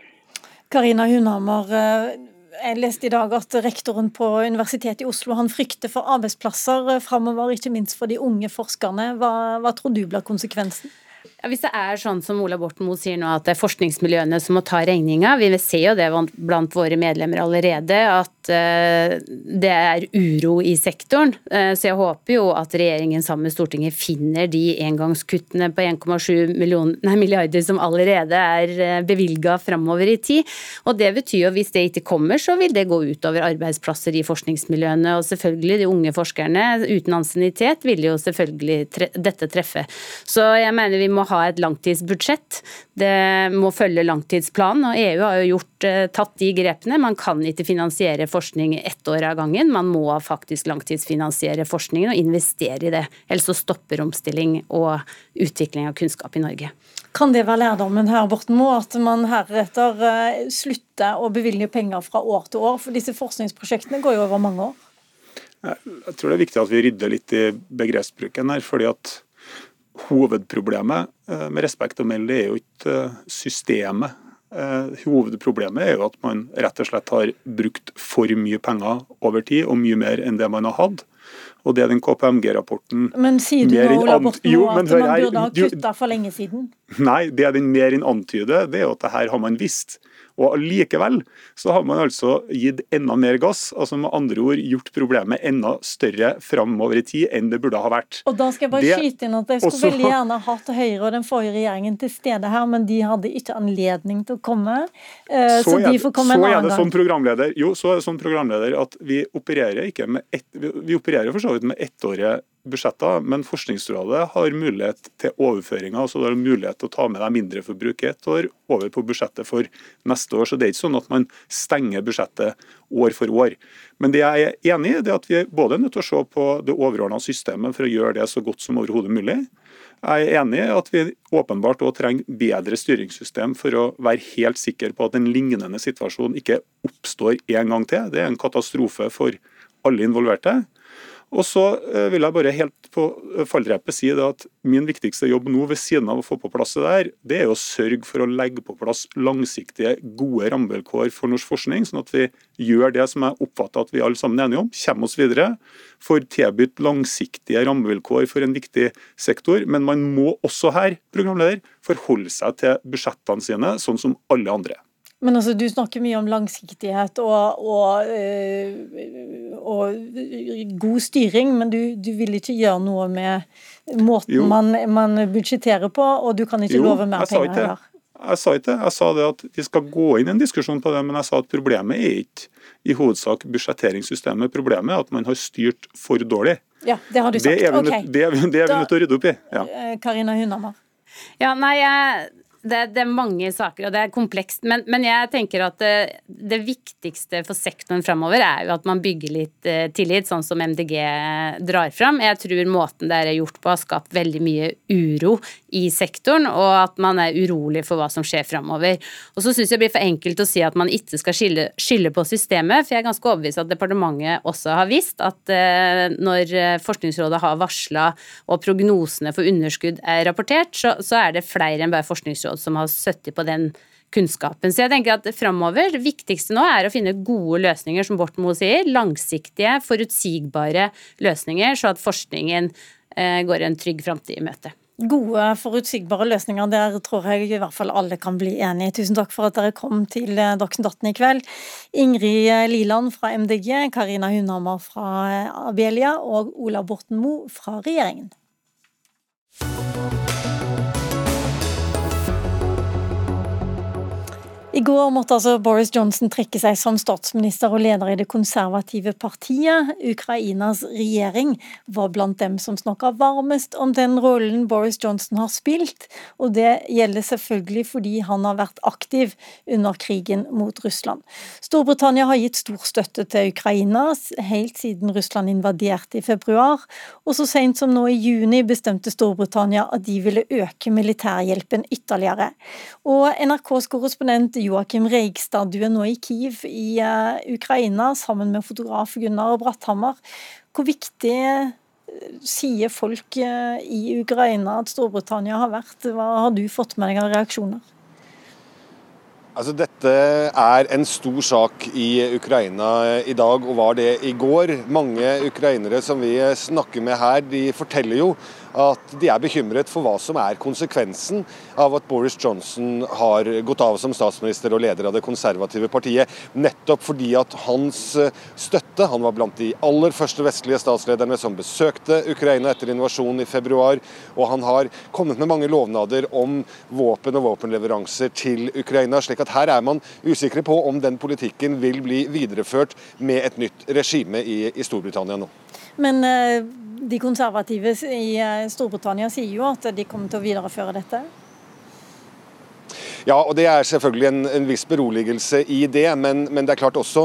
Karina Hunhammer, eh, jeg leste i dag at rektoren på Universitetet i Oslo han frykter for arbeidsplasser eh, framover, ikke minst for de unge forskerne. Hva, hva tror du blir konsekvensen? Ja, hvis det er sånn som Ola Borten Moe sier nå, at det er forskningsmiljøene som må ta regninga, vi ser jo det blant våre medlemmer allerede, at eh, det er uro i sektoren. Eh, så jeg håper jo at regjeringen sammen med Stortinget finner de engangskuttene på 1,7 milliarder som allerede er uh, bevilga framover i tid. Og det betyr jo hvis det ikke kommer, så vil det gå utover arbeidsplasser i forskningsmiljøene. Og selvfølgelig de unge forskerne uten ansiennitet vil jo selvfølgelig tre dette treffe. Så jeg mener vi må ha et langtidsbudsjett. Det må følge langtidsplanen. Og EU har jo gjort, eh, tatt de grepene. Man kan ikke finansiere forskning ett år av gangen. Man må faktisk langtidsfinansiere forskningen og investere i det. Ellers så stopper omstilling og utvikling av kunnskap i Norge. Kan det være lærdommen her, Borten Moe, at man heretter eh, slutter å bevilge penger fra år til år? For disse forskningsprosjektene går jo over mange år. Jeg tror det er viktig at vi rydder litt i begrepsbruken her. fordi at Hovedproblemet eh, med respekt å melde er jo ikke eh, systemet. Eh, Hovedproblemet er jo at man rett og slett har brukt for mye penger over tid, og mye mer enn det man har hatt. Og det er den KPMG-rapporten Men sier du nå, Ola Borten Jo, men at man burde ha kutta for lenge siden? Nei, det er den mer enn antyder, det er jo at det her har man visst. Og Likevel så har man altså gitt enda mer gass, altså med andre ord gjort problemet enda større framover i tid enn det burde ha vært. Og da skal jeg bare det, skyte inn at Jeg skulle også, veldig gjerne hatt Høyre og den forrige regjeringen til stede her, men de hadde ikke anledning til å komme. Uh, så, så de får komme en annen gang. Som programleder, jo, så er det sånn programleder at vi opererer ikke med ett, vi opererer for så vidt med ettårige budsjetter, men Forskningsrådet har mulighet til overføringer. altså det har mulighet til å ta med deg mindreforbruk ett år over på budsjettet for neste år. så Det er ikke sånn at man stenger budsjettet år for år. Men det jeg er enig i, er at vi er både nødt til å se på det overordna systemet for å gjøre det så godt som overhodet mulig. Jeg er enig i at vi åpenbart også trenger bedre styringssystem for å være helt sikker på at en lignende situasjon ikke oppstår en gang til. Det er en katastrofe for alle involverte. Og så eh, vil jeg bare helt på fallrepet si at min viktigste jobb nå, ved siden av å få på plass det der, det er å sørge for å legge på plass langsiktige, gode rammevilkår for norsk forskning, sånn at vi gjør det som jeg oppfatter at vi alle sammen er enige om, kommer oss videre. Får tilbudt langsiktige rammevilkår for en viktig sektor. Men man må også her, programleder, forholde seg til budsjettene sine, sånn som alle andre. Men altså, du snakker mye om langsiktighet og, og, øh, og god styring, men du, du, vil ikke gjøre noe med måten man, man, budsjetterer på, og du kan ikke jo, love mer penger heller. Jeg sa ikke det. Jeg sa det at vi skal gå inn i en diskusjon på det, men jeg sa at problemet er ikke i hovedsak budsjetteringssystemet. Problemet er at man har styrt for dårlig. Ja, Det har du sagt. Det er vi, okay. nødt, det er vi, det er vi nødt til å rydde opp i. Ja. Eh, Karina Hunhammer. Ja, nei, jeg det, det, er mange saker, og det er komplekst. Men, men jeg tenker at det, det, viktigste for sektoren framover er jo at man bygger litt eh, tillit, sånn som MDG drar fram. Jeg tror måten det er gjort på har skapt veldig mye uro i sektoren, og at man er urolig for hva som skjer framover. Og så syns jeg det blir for enkelt å si at man ikke skal skylde, skylde på systemet, for jeg er ganske overbevist at departementet også har visst at eh, når Forskningsrådet har varsla og prognosene for underskudd er rapportert, så, så er det flere enn bare Forskningsrådet som har sittet på den kunnskapen. Så jeg tenker at framover, det viktigste nå er å finne gode løsninger, som Borten Moe sier. Langsiktige, forutsigbare løsninger, så at forskningen eh, går en trygg framtid i møte. Gode, forutsigbare løsninger, der tror jeg i hvert fall alle kan bli enige. Tusen takk for at dere kom til eh, Dagsnytt 18 i kveld. Ingrid Liland fra MDG, Karina Hundhammer fra Abelia og Ola Borten Moe fra regjeringen. I går måtte altså Boris Johnson trekke seg som statsminister og leder i det konservative partiet. Ukrainas regjering var blant dem som snakka varmest om den rollen Boris Johnson har spilt, og det gjelder selvfølgelig fordi han har vært aktiv under krigen mot Russland. Storbritannia har gitt stor støtte til Ukraina helt siden Russland invaderte i februar, og så sent som nå i juni bestemte Storbritannia at de ville øke militærhjelpen ytterligere. Og NRKs korrespondent Joakim Reigstad, du er nå i Kiev i uh, Ukraina sammen med fotograf Gunnar Bratthammer. Hvor viktig uh, sier folk uh, i Ukraina at Storbritannia har vært? Hva har du fått med deg av reaksjoner? Altså, dette er en stor sak i Ukraina i dag, og var det i går. Mange ukrainere som vi snakker med her, de forteller jo at de er bekymret for hva som er konsekvensen av at Boris Johnson har gått av som statsminister og leder av det konservative partiet, nettopp fordi at hans eh, støtte Han var blant de aller første vestlige statslederne som besøkte Ukraina etter invasjonen i februar, og han har kommet med mange lovnader om våpen og våpenleveranser til Ukraina. slik at her er man usikre på om den politikken vil bli videreført med et nytt regime i, i Storbritannia nå. Men eh, de konservative i eh, Storbritannia sier jo at de kommer til å videreføre dette? Ja, og det er selvfølgelig en, en viss beroligelse i det, men, men, det er klart også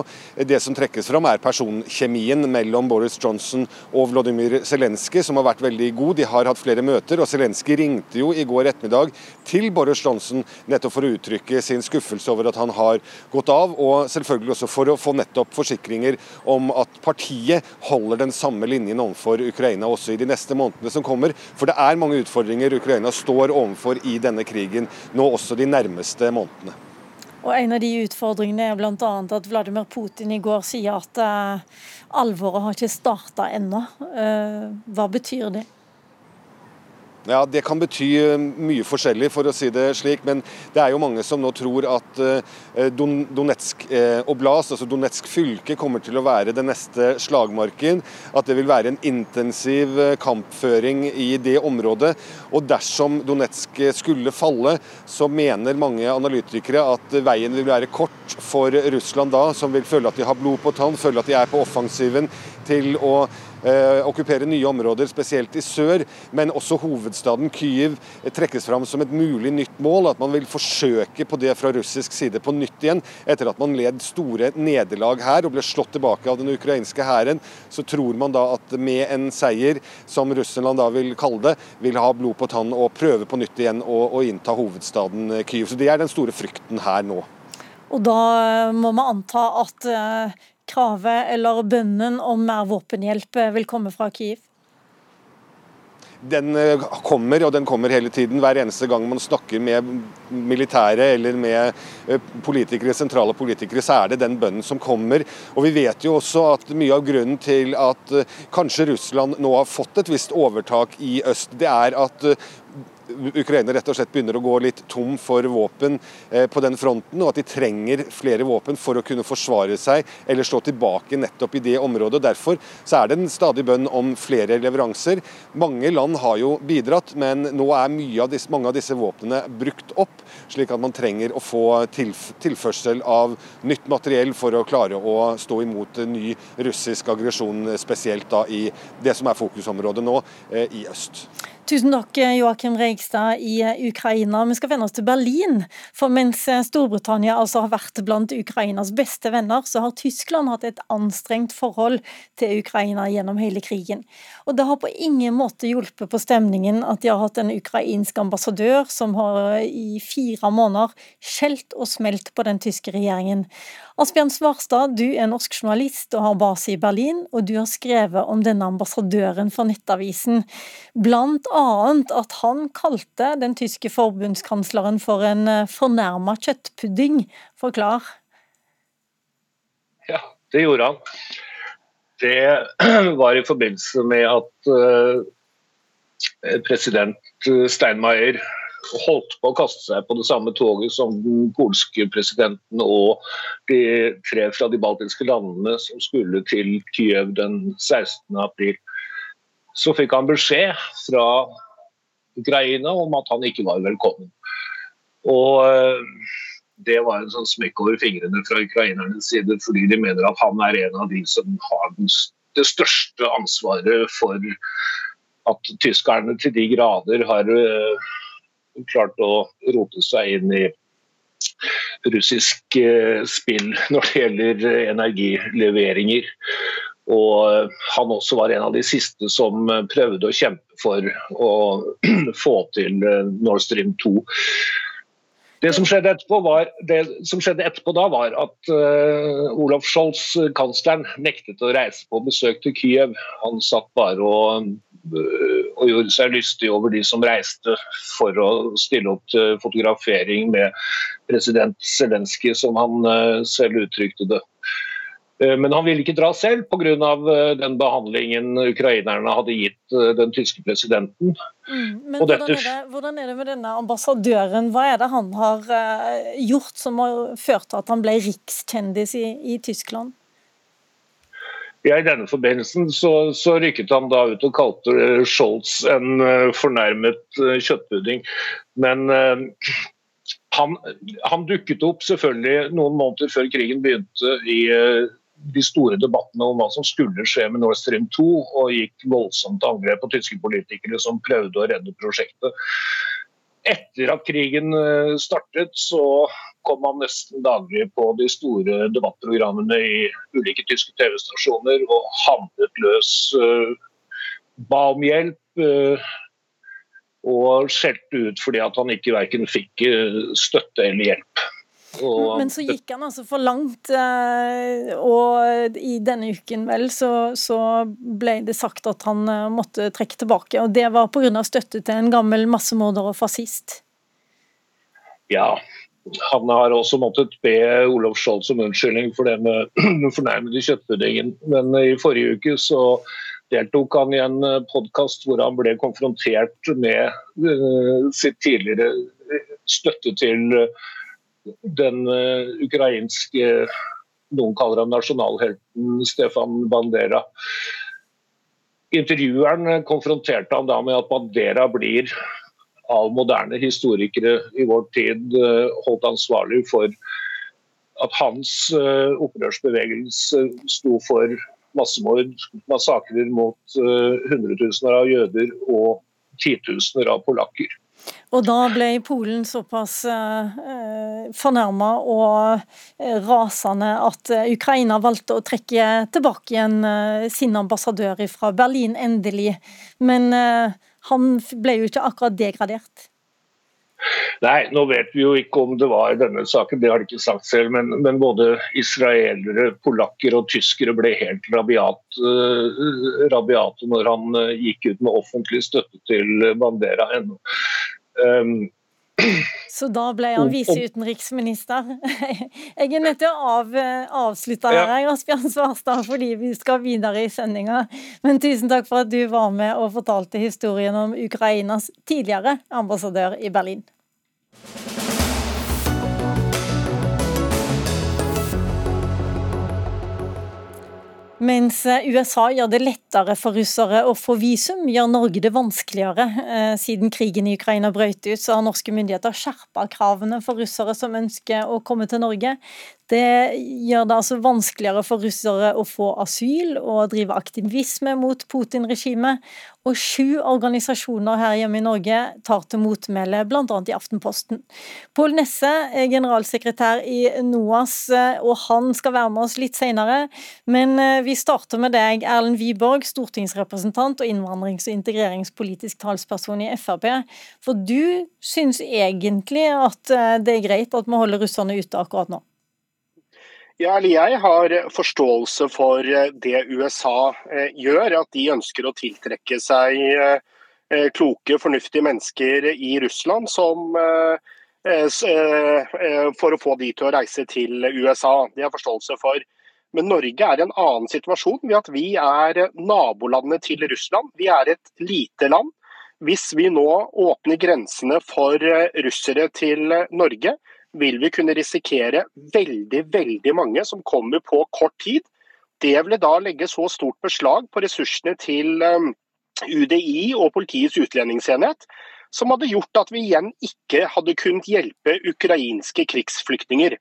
det som trekkes fram er personkjemien mellom Boris Johnson og Vladimir Zelenskyj, som har vært veldig god. De har hatt flere møter, og Zelenskyj ringte jo i går ettermiddag til Boris Johnson nettopp for å uttrykke sin skuffelse over at han har gått av, og selvfølgelig også for å få nettopp forsikringer om at partiet holder den samme linjen overfor Ukraina også i de neste månedene som kommer. For det er mange utfordringer Ukraina står overfor i denne krigen, nå også de nærmeste nærmeste månedene. Og En av de utfordringene er bl.a. at Vladimir Putin i går sier at uh, alvoret har ikke starta ennå. Uh, hva betyr det? Ja, Det kan bety eh, mye forskjellig, for å si det slik. Men det er jo mange som nå tror at eh, Donetsk oblas, oblast, altså Donetsk fylke, kommer til å være den neste slagmarken. At det vil være en intensiv kampføring i det området. Og dersom Donetsk skulle falle, så mener mange analytikere at veien vil være kort for Russland da, som vil føle at de har blod på tann, føle at de er på offensiven til å eh, okkupere nye områder, spesielt i sør. Men også hovedstaden Kyiv trekkes fram som et mulig nytt mål. At man vil forsøke på det fra russisk side på nytt igjen. Etter at man led store nederlag her og ble slått tilbake av den ukrainske hæren, så tror man da at med en seier, som Russland da vil kalle det, vil ha blod på tann og prøve på nytt igjen å, å innta hovedstaden Kyiv. Så det er den store frykten her nå. Og da må man anta at eh, kravet eller bønnen om mer våpenhjelp vil komme fra Kyiv? Den eh, kommer, og den kommer hele tiden. Hver eneste gang man snakker med militære eller med eh, politikere, sentrale politikere, så er det den bønnen som kommer. Og Vi vet jo også at mye av grunnen til at eh, kanskje Russland nå har fått et visst overtak i øst, det er at Ukraina rett og slett begynner å gå litt tom for våpen eh, på den fronten, og at de trenger flere våpen for å kunne forsvare seg eller slå tilbake nettopp i det området. Derfor så er det en stadig bønn om flere leveranser. Mange land har jo bidratt, men nå er av disse, mange av disse våpnene brukt opp, slik at man trenger å få tilførsel av nytt materiell for å klare å stå imot ny russisk aggresjon, spesielt da i det som er fokusområdet nå, eh, i øst. Tusen takk, Joakim Reigstad i Ukraina. Vi skal vende oss til Berlin. For mens Storbritannia altså har vært blant Ukrainas beste venner, så har Tyskland hatt et anstrengt forhold til Ukraina gjennom hele krigen. Og det har på ingen måte hjulpet på stemningen at de har hatt en ukrainsk ambassadør som har i fire måneder skjelt og smelt på den tyske regjeringen. Asbjørn Svarstad, du er norsk journalist og har base i Berlin, og du har skrevet om denne ambassadøren for Nettavisen, blant at han kalte den tyske forbundskansleren for en eh, fornærma kjøttpudding. Forklar. Ja, det gjorde han. Det var i forbindelse med at uh, president Steinmeier holdt på å kaste seg på det samme toget som den polske presidenten og de tre fra de baltiske landene som skulle til Kyiv den 16. april. Så fikk han beskjed fra Ukraina om at han ikke var velkommen. Og eh, det var en sånn smekk over fingrene fra ukrainernes side, fordi de mener at han er en av de som har det største ansvaret for at tyskerne til de grader har eh, klart å rote seg inn i russisk eh, spill når det gjelder energileveringer. Og eh, han også var en av de siste som prøvde å kjempe for å få til Nord Stream 2. Det som var, det som skjedde etterpå da, var at uh, Olaf Scholz, kansleren, nektet å reise på besøk til Kyiv. Han satt bare og og gjorde seg lystig over de som reiste for å stille opp til fotografering med president Zelenskyj, som han eh, selv uttrykte det. Eh, men han ville ikke dra selv pga. Eh, den behandlingen ukrainerne hadde gitt den tyske presidenten. Mm, men hvordan er, det, hvordan er, det, med denne ambassadøren? Hva er det han har gjort som har ført til at han ble rikskjendis i, i Tyskland? Ja, I denne forbindelsen så, så, rykket han da ut og kalte Scholz en fornærmet kjøttpudding. Men han, han, dukket opp selvfølgelig noen måneder før krigen begynte i de store debattene om hva som skulle skje med Nord Stream 2, og gikk voldsomt angrep på tyske politikere som prøvde å redde prosjektet. Etter at krigen eh, startet, så kom han nesten daglig på de store debattprogrammene i ulike tyske TV-stasjoner og handlet løs. Eh, ba om hjelp eh, og skjelte ut fordi at han ikke verken fikk støtte eller hjelp. Og, Men så gikk han altså for langt, eh, og i denne uken vel så, så ble det sagt at han eh, måtte trekke tilbake. Og det var pga. støtte til en gammel massemorder og fascist. Ja, han har også måttet be Olof Scholz om unnskyldning for det med den fornærmede kjøttpuddingen. Men i forrige uke så deltok han i en podkast hvor han ble konfrontert med sitt tidligere støtte til den ukrainske noen kaller ham nasjonalhelten Stefan Bandera. Intervjueren konfronterte han da med at Bandera blir av moderne historikere i vår tid holdt ansvarlig for at hans opprørsbevegelse sto for massemord, massakrer mot hundretusener av jøder og titusener av polakker. Og da ble Polen såpass eh, fornærma og eh, rasende at Ukraina valgte å trekke tilbake igjen eh, sin ambassadør fra Berlin, endelig. Men eh, han ble jo ikke akkurat degradert. Nei, nå vet vi jo ikke om det var denne saken, det har de ikke sagt selv. Men, men både israelere, polakker og tyskere ble helt rabiat, uh, rabiate når han uh, gikk ut med offentlig støtte til Bandera ennå. Um, så da ble han viseutenriksminister. Jeg er nødt til å av, avslutte her, ja. Asbjørn Svarstad, fordi vi skal videre i sendinga. Men tusen takk for at du var med og fortalte historien om Ukrainas tidligere ambassadør i Berlin. Mens eh, USA gjør det lettere for russere å få visum, gjør Norge det vanskeligere. Eh, siden krigen i Ukraina brøt ut, så har norske myndigheter skjerpa kravene for russere som ønsker å komme til Norge. Det gjør det altså vanskeligere for russere å få asyl og drive aktivisme mot Putin-regimet. Og sju organisasjoner her hjemme i Norge tar til motmæle, bl.a. i Aftenposten. Pål Nesse er generalsekretær i NOAS, og han skal være med oss litt senere. Men eh, vi starter med deg, Erlend Wiborg, stortingsrepresentant og innvandrings- og integreringspolitisk talsperson i Frp. For du syns egentlig at eh, det er greit at vi holder russerne ute akkurat nå? Ja, jeg har forståelse for eh, det USA eh, gjør, at de ønsker å tiltrekke seg eh, kloke, fornuftige mennesker i Russland som, for å få de til å reise til USA. Det har forståelse for. Men Norge er i en annen situasjon ved at vi er nabolandet til Russland. Vi er et lite land. Hvis vi nå åpner grensene for russere til Norge, vil vi kunne risikere veldig, veldig mange som kommer på kort tid. Det ville da legge så stort beslag på ressursene til um, UDI og Politiets utlendingsenhet, som hadde gjort at vi igjen ikke hadde kunnet hjelpe ukrainske krigsflyktninger.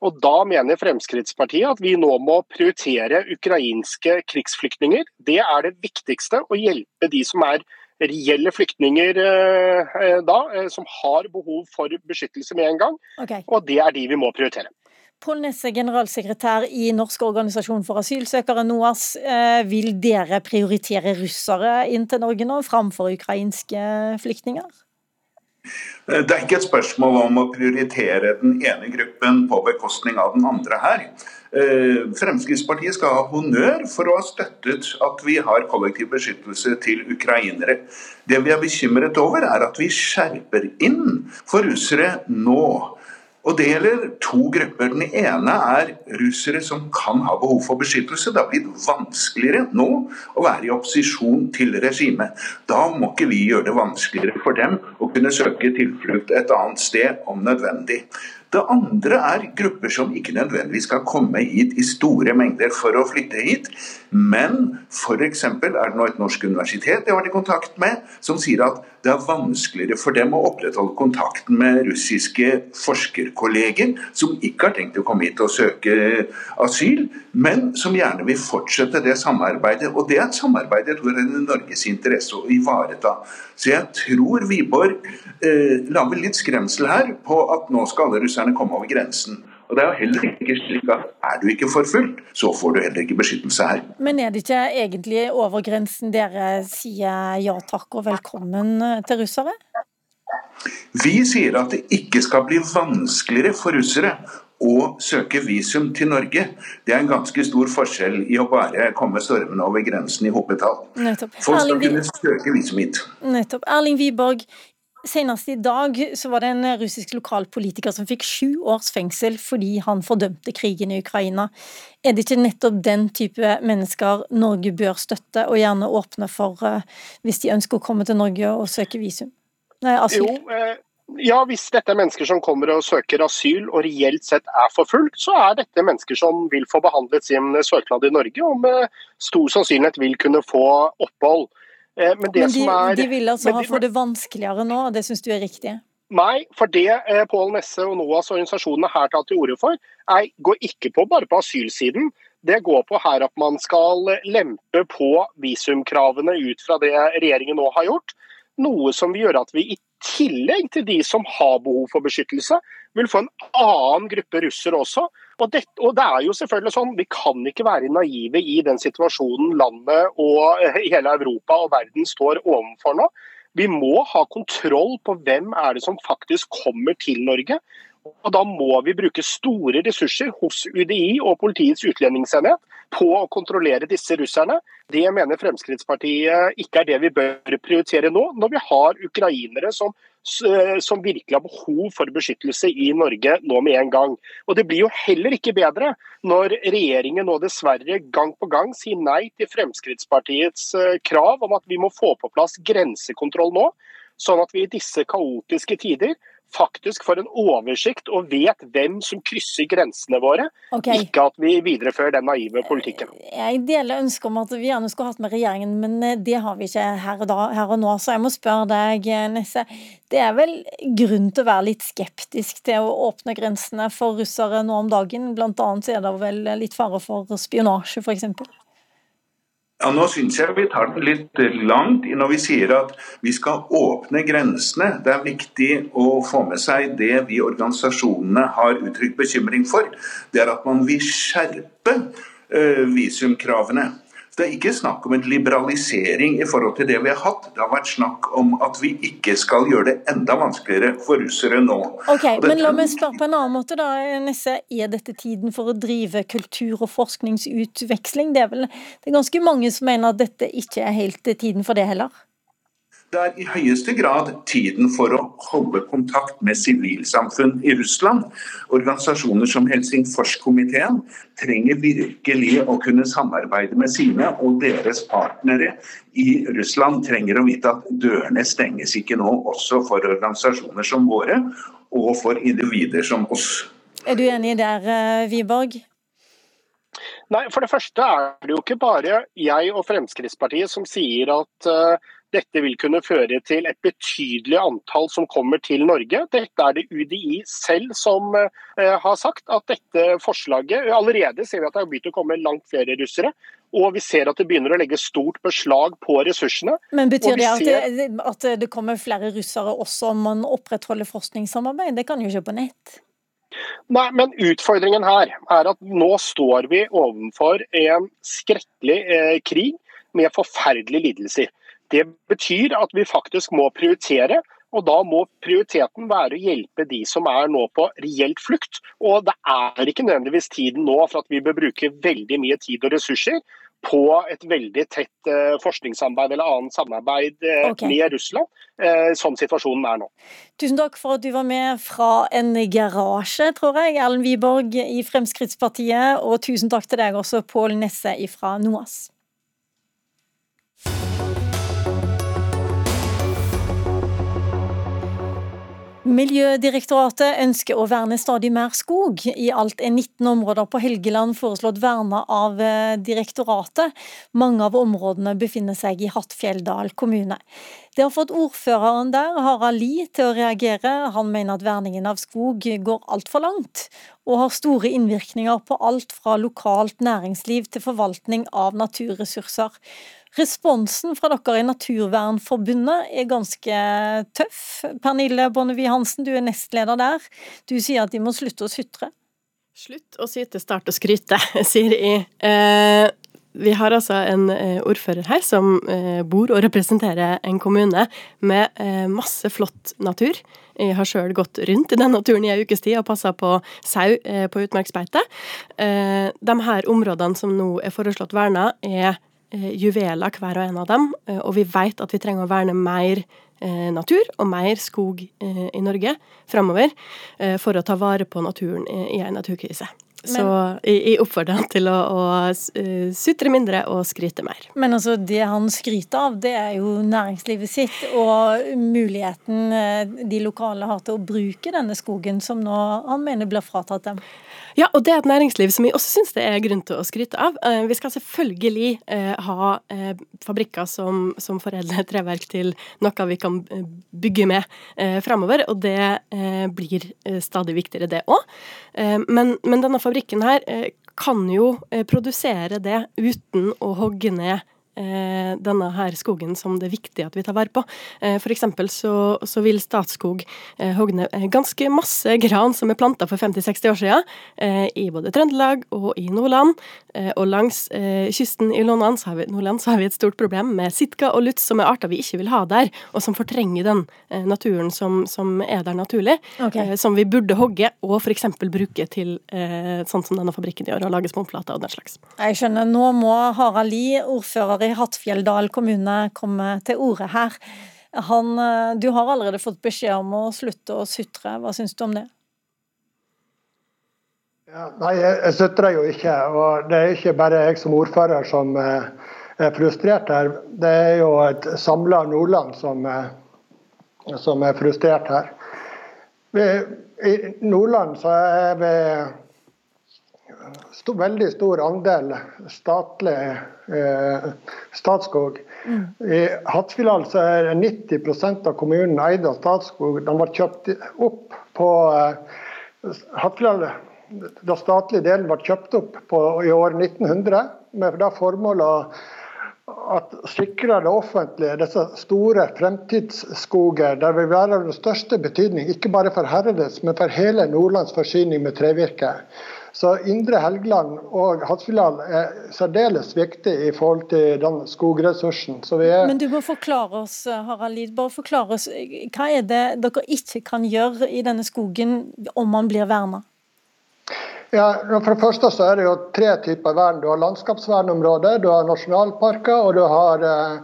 Og Da mener Fremskrittspartiet at vi nå må prioritere ukrainske krigsflyktninger. Det er det viktigste, å hjelpe de som er reelle flyktninger eh, eh, da, eh, som har behov for beskyttelse med en gang. Okay. Og det er de vi må prioritere. Pål Nesse, generalsekretær i Norsk organisasjon for asylsøkere, NOAS. Vil dere prioritere russere inn til Norge nå, framfor ukrainske flyktninger? Det er ikke et spørsmål om å prioritere den ene gruppen på bekostning av den andre her. Eh, Fremskrittspartiet skal ha honnør for å ha støttet at vi har kollektiv beskyttelse til ukrainere. Det vi er bekymret over, er at vi skjerper inn for russere nå. Og Det gjelder to grupper. Den ene er russere som kan ha behov for beskyttelse. Det har blitt vanskeligere nå å være i opposisjon til regimet. Da må ikke vi gjøre det vanskeligere for dem å kunne søke tilflukt et annet sted om nødvendig. Det andre er grupper som ikke nødvendigvis skal komme hit i store mengder for å flytte hit. Men f.eks. er det nå et norsk universitet jeg har vært i kontakt med, som sier at det er vanskeligere for dem å opprettholde kontakten med russiske forskerkolleger som ikke har tenkt å komme hit og søke asyl, men som gjerne vil fortsette det samarbeidet. Og det er et samarbeid jeg tror er i Norges interesse å ivareta. Så jeg tror Wiborg eh, lager litt skremsel her på at nå skal alle russerne komme over grensen. Og det er jo heller ikke slik at er du ikke forfulgt, så får du heller ikke beskyttelse her. Men er det ikke egentlig over grensen dere sier ja takk og velkommen til russere? Vi sier at det ikke skal bli vanskeligere for russere å søke visum til Norge. Det er en ganske stor forskjell i å bare komme stormende over grensen i hopetall. Folk skal kunne søke visum hit. Nettopp. Erling Wiborg, Senest i dag så var det en russisk lokalpolitiker som fikk sju års fengsel fordi han fordømte krigen i Ukraina. Er det ikke nettopp den type mennesker Norge bør støtte, og gjerne åpne for uh, hvis de ønsker å komme til Norge og søke visum? Nei, asyl. Jo, eh, ja, hvis dette er mennesker som kommer og søker asyl og reelt sett er forfulgt, så er dette mennesker som vil få behandlet sin søknad i Norge og med stor sannsynlighet vil kunne få opphold. Eh, men, men de, er, de, vil altså ha for det vanskeligere nå, og det syns du er riktig? Nei, for det eh, Pål Nesse og NOAS organisasjonene her tar til orde for, er, går ikke på bare på asylsiden. Det går på her at man skal lempe på visumkravene ut fra det regjeringen nå har gjort. Noe som vil gjøre at vi i tillegg til de som har behov for beskyttelse, vil få en annen gruppe russere også. Og det, og det, er jo selvfølgelig sånn, Vi kan ikke være naive i den situasjonen landet og hele Europa og verden står overfor nå. Vi må ha kontroll på hvem er det som faktisk kommer til Norge. Og Da må vi bruke store ressurser hos UDI og Politiets utlendingsenhet på å kontrollere disse russerne. Det mener Fremskrittspartiet ikke er det vi bør prioritere nå, når vi har ukrainere som, som virkelig har behov for beskyttelse i Norge nå med en gang. Og Det blir jo heller ikke bedre når regjeringen nå dessverre gang på gang sier nei til Fremskrittspartiets eh, krav om at vi må få på plass grensekontroll nå, sånn at vi i disse kaotiske tider faktisk får en oversikt og vet hvem som krysser grensene våre. Okay. Ikke at vi viderefører den naive politikken. Jeg deler ønsket om at vi gjerne skulle hatt med regjeringen, men eh, det har vi ikke her og, da, her og nå. Så jeg må spørre deg, eh, Nesse. Det er vel grunn til å være litt skeptisk til å åpne grensene for russere nå om dagen? Blant annet så er det vel litt fare for spionasje, f.eks.? Ja, Nå syns jeg vi tar det litt langt når vi sier at vi skal åpne grensene. Det er viktig å få med seg det vi organisasjonene har uttrykt bekymring for. Det er at man vil skjerpe uh, visumkravene. Det er ikke snakk om en liberalisering i forhold til det vi har hatt. Det har vært snakk om at vi ikke skal gjøre det enda vanskeligere for russere nå. Ok, men La meg spørre på en annen måte. da, Nisse. Er dette tiden for å drive kultur- og forskningsutveksling? Det er vel det er ganske mange som mener at dette ikke er helt tiden for det heller? Det er i høyeste grad tiden for å holde kontakt med sivilsamfunn i Russland. Organisasjoner som Helsingforskomiteen trenger virkelig å kunne samarbeide med sine, og deres partnere i Russland trenger å vite at dørene stenges ikke nå, også for organisasjoner som våre, og for individer som oss. Er du enig der, Wiborg? Nei, For det første er det jo ikke bare jeg og Fremskrittspartiet som sier at uh, dette vil kunne føre til et betydelig antall som kommer til Norge. Dette er det UDI selv som uh, har sagt. at dette forslaget, Allerede ser vi at det har begynt å komme langt flere russere. Og vi ser at det begynner å legge stort beslag på ressursene. Men Betyr det at, det at, det kommer flere russere også om man opprettholder forskningssamarbeid? Det kan jo ikke på nett? Nei, men Utfordringen her er at nå står vi overfor en skrekkelig eh, krig med forferdelige lidelser. Det betyr at vi faktisk må prioritere. Og da må prioriteten være å hjelpe de som er nå på reelt flukt. Og det er ikke nødvendigvis tiden nå for at vi bør bruke veldig mye tid og ressurser på et veldig tett uh, forskningssamarbeid eller annet samarbeid uh, okay. med Russland, uh, som situasjonen er nå. Tusen takk for at du var med fra en garasje, tror jeg, Erlend Wiborg i Fremskrittspartiet. Og tusen takk til deg også, Pål Nesse fra NOAS. Miljødirektoratet ønsker å verne stadig mer skog. I alt er 19 områder på Helgeland foreslått verna av eh, direktoratet. Mange av områdene befinner seg i Hattfjelldal kommune. Det har fått ordføreren der, Harald Lie, til å reagere. Han mener at verningen av skog går altfor langt, og har store innvirkninger på alt fra lokalt næringsliv til forvaltning av naturressurser. Responsen fra dere i Naturvernforbundet er ganske tøff. Pernille Bonnevie Hansen, du er nestleder der. Du sier at de må slutte å sutre. Slutt å syte, start å skryte, sier jeg. Eh, vi har altså en eh, ordfører her som eh, bor og representerer en kommune med eh, masse flott natur. Jeg har sjøl gått rundt i den naturen i ei ukes tid og passa på sau eh, på utmarksbeite. Eh, de her områdene som nå er foreslått verna, er juveler, hver og en av dem. Og vi vet at vi trenger å verne mer natur og mer skog i Norge framover for å ta vare på naturen i en naturkrise. Men, så jeg, oppfordrer han til å, å, sutre mindre og skryte mer. Men altså, det han skryter av, det er jo næringslivet sitt og muligheten de lokale har til å bruke denne skogen, som nå han mener blir fratatt dem. Ja, og det er et næringsliv som vi også syns det er grunn til å skryte av. Eh, vi skal selvfølgelig eh, ha eh, fabrikker som, som foredler treverk til noe vi kan bygge med framover, og det blir stadig viktigere, det òg. Men, men, denne fabrikken her kan jo produsere det uten å hogge ned Eh, denne her skogen som det er viktig at vi tar vare på. Eh, F.eks. Så, så vil Statskog eh, hogne ganske masse gran som er planta for 50-60 år siden, i både Trøndelag og i Nordland. Og langs kysten i Nordland så, vi, Nordland så har vi et stort problem med sitka og luts, som er arter vi ikke vil ha der, og som fortrenger den naturen som, som er der naturlig. Okay. Som vi burde hogge og f.eks. bruke til sånn som denne fabrikken gjør, å lage sponplater og den slags. Jeg skjønner. Nå må Harald Lie, ordfører i Hattfjelldal kommune komme til orde her. Han, eh, du har allerede fått beskjed om å slutte å sutre. Hva syns du om det? Ja, nei, jeg sutrer jo ikke. Og det er ikke bare jeg som ordfører som eh, er frustrert her. Det er jo et samla Nordland som, eh, som, er frustrert her. I Nordland så er vi stor, veldig stor andel statlig eh, Statskog. Mm. I Hattfjelldal så er 90% av kommunen eid av Statskog. De var kjøpt opp på eh, Hattfjelldal Da statlige delen ble kjøpt opp på, i år 1900 med det formålet at sikre det offentlige disse store fremtidsskoger, der vil være av den største betydning, ikke bare for Herredes, men for hele Nordlands forsyning med trevirke. Så Indre Helgeland og Hattfjelldal er særdeles viktig i forhold til den skogressursen. Men du må forklare oss, Harald Lid, bare forklare oss, hva er det dere ikke kan gjøre i denne skogen om man blir verna? Ja, for det første så er det jo tre typer vern. Du har landskapsvernområder, du har nasjonalparker og du har eh,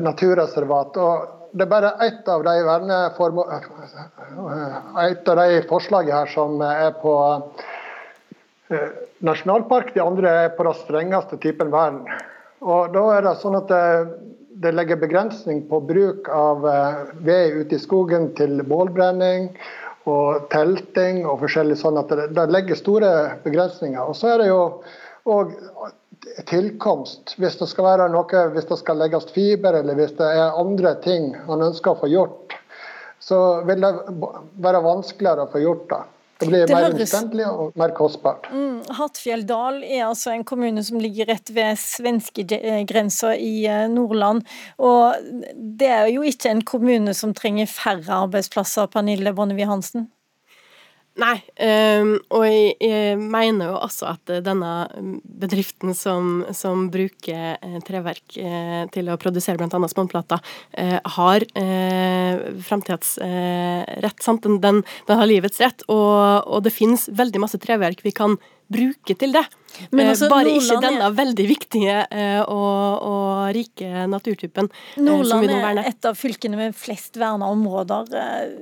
naturreservat. Og det er bare ett av de, et av de forslagene her som er på Eh, nasjonalpark, de andre er på den strengeste typen vern. Og da er det sånn at det, det legger begrensning på bruk av eh, ved ute i skogen til bålbrenning og telting og forskjellig sånn at det, det legger store begrensninger. Og så er det jo òg tilkomst. Hvis det skal være noe, hvis det skal legges fiber eller hvis det er andre ting man ønsker å få gjort, så vil det være vanskeligere å få gjort det. Det blir det mer omstendelig og mer kostbart. Mm, Hattfjelldal er altså en kommune som ligger rett ved svenskegrensa i eh, Nordland. Og det er jo ikke en kommune som trenger færre arbeidsplasser, Pernille Bonnevie Hansen? Nei, um, og jeg, mener jo også at denne bedriften som, som bruker eh, treverk eh, til å produsere bl.a. spånplater, eh, har framtidas rett. Sant? den, den, den, har livets rett, og, og det finnes veldig masse treverk vi kan bruke til det. Men altså, Bare Nordland ikke denne er... veldig viktige eh, og, og, rike naturtypen. Eh, Nordland er et av fylkene med flest verna områder.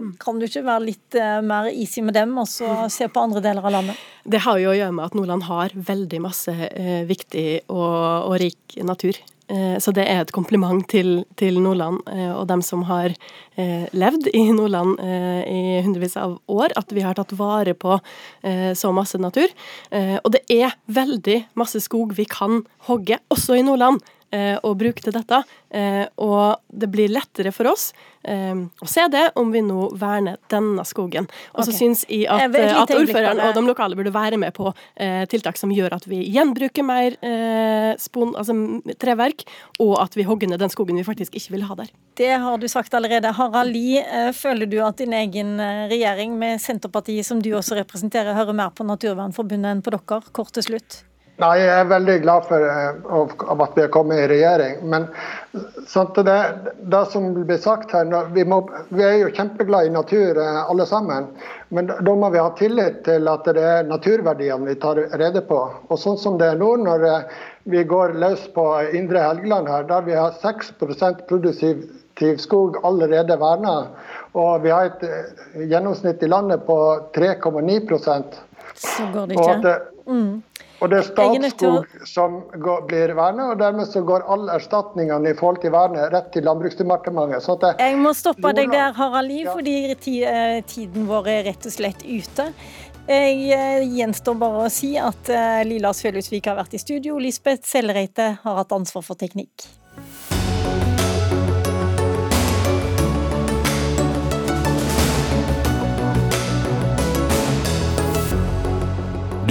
Mm. Kan du ikke være litt mer easy med dem, og så se på andre deler av landet? Det har jo å gjøre med at Nordland har veldig masse viktig og, og rik natur. Eh, så det er et kompliment til, til, Nordland eh, og dem som har eh, levd i Nordland i hundrevis av år, at vi har tatt vare på så masse natur. Og det er veldig masse skog vi kan hogge, også i Nordland og eh, bruke til dette. Eh, og det blir lettere for oss eh, å se det om vi nå verner denne skogen. Og så okay. syns jeg at, at ordføreren og de lokale burde være med på tiltak som gjør at vi gjenbruker mer spon, altså treverk, og at vi hogger ned den skogen vi faktisk ikke vil ha der. Det har du sagt allerede. Harald Lie, føler du at din egen regjering med Senterpartiet, som du også representerer, hører mer på Naturvernforbundet enn på dere? Kort til slutt. Nei, Jeg er veldig glad for uh, at vi har kommet i regjering. Men sant, det, det, som blir sagt her, vi, må, vi, er jo kjempeglade i natur uh, alle sammen. Men da må vi ha tillit til at det er naturverdiene vi tar rede på. Og sånn som det er nå, når uh, vi går løs på Indre Helgeland her, der vi har 6% produktiv skog allerede verna, og vi har et gjennomsnitt i landet på 3,9% Så går det ikke. Mm. Og det er Statskog som går, blir vernet, og dermed så går alle erstatningene i forhold til vernet rett til Landbruksdepartementet. Det, jeg må stoppe deg der, Harald Liv, ja. fordi eh, tiden vår er rett og slett ute. Jeg eh, gjenstår bare å si at eh, Lilla Sølhusvik har vært i studio. Lisbeth Sellereite har hatt ansvar for teknikk.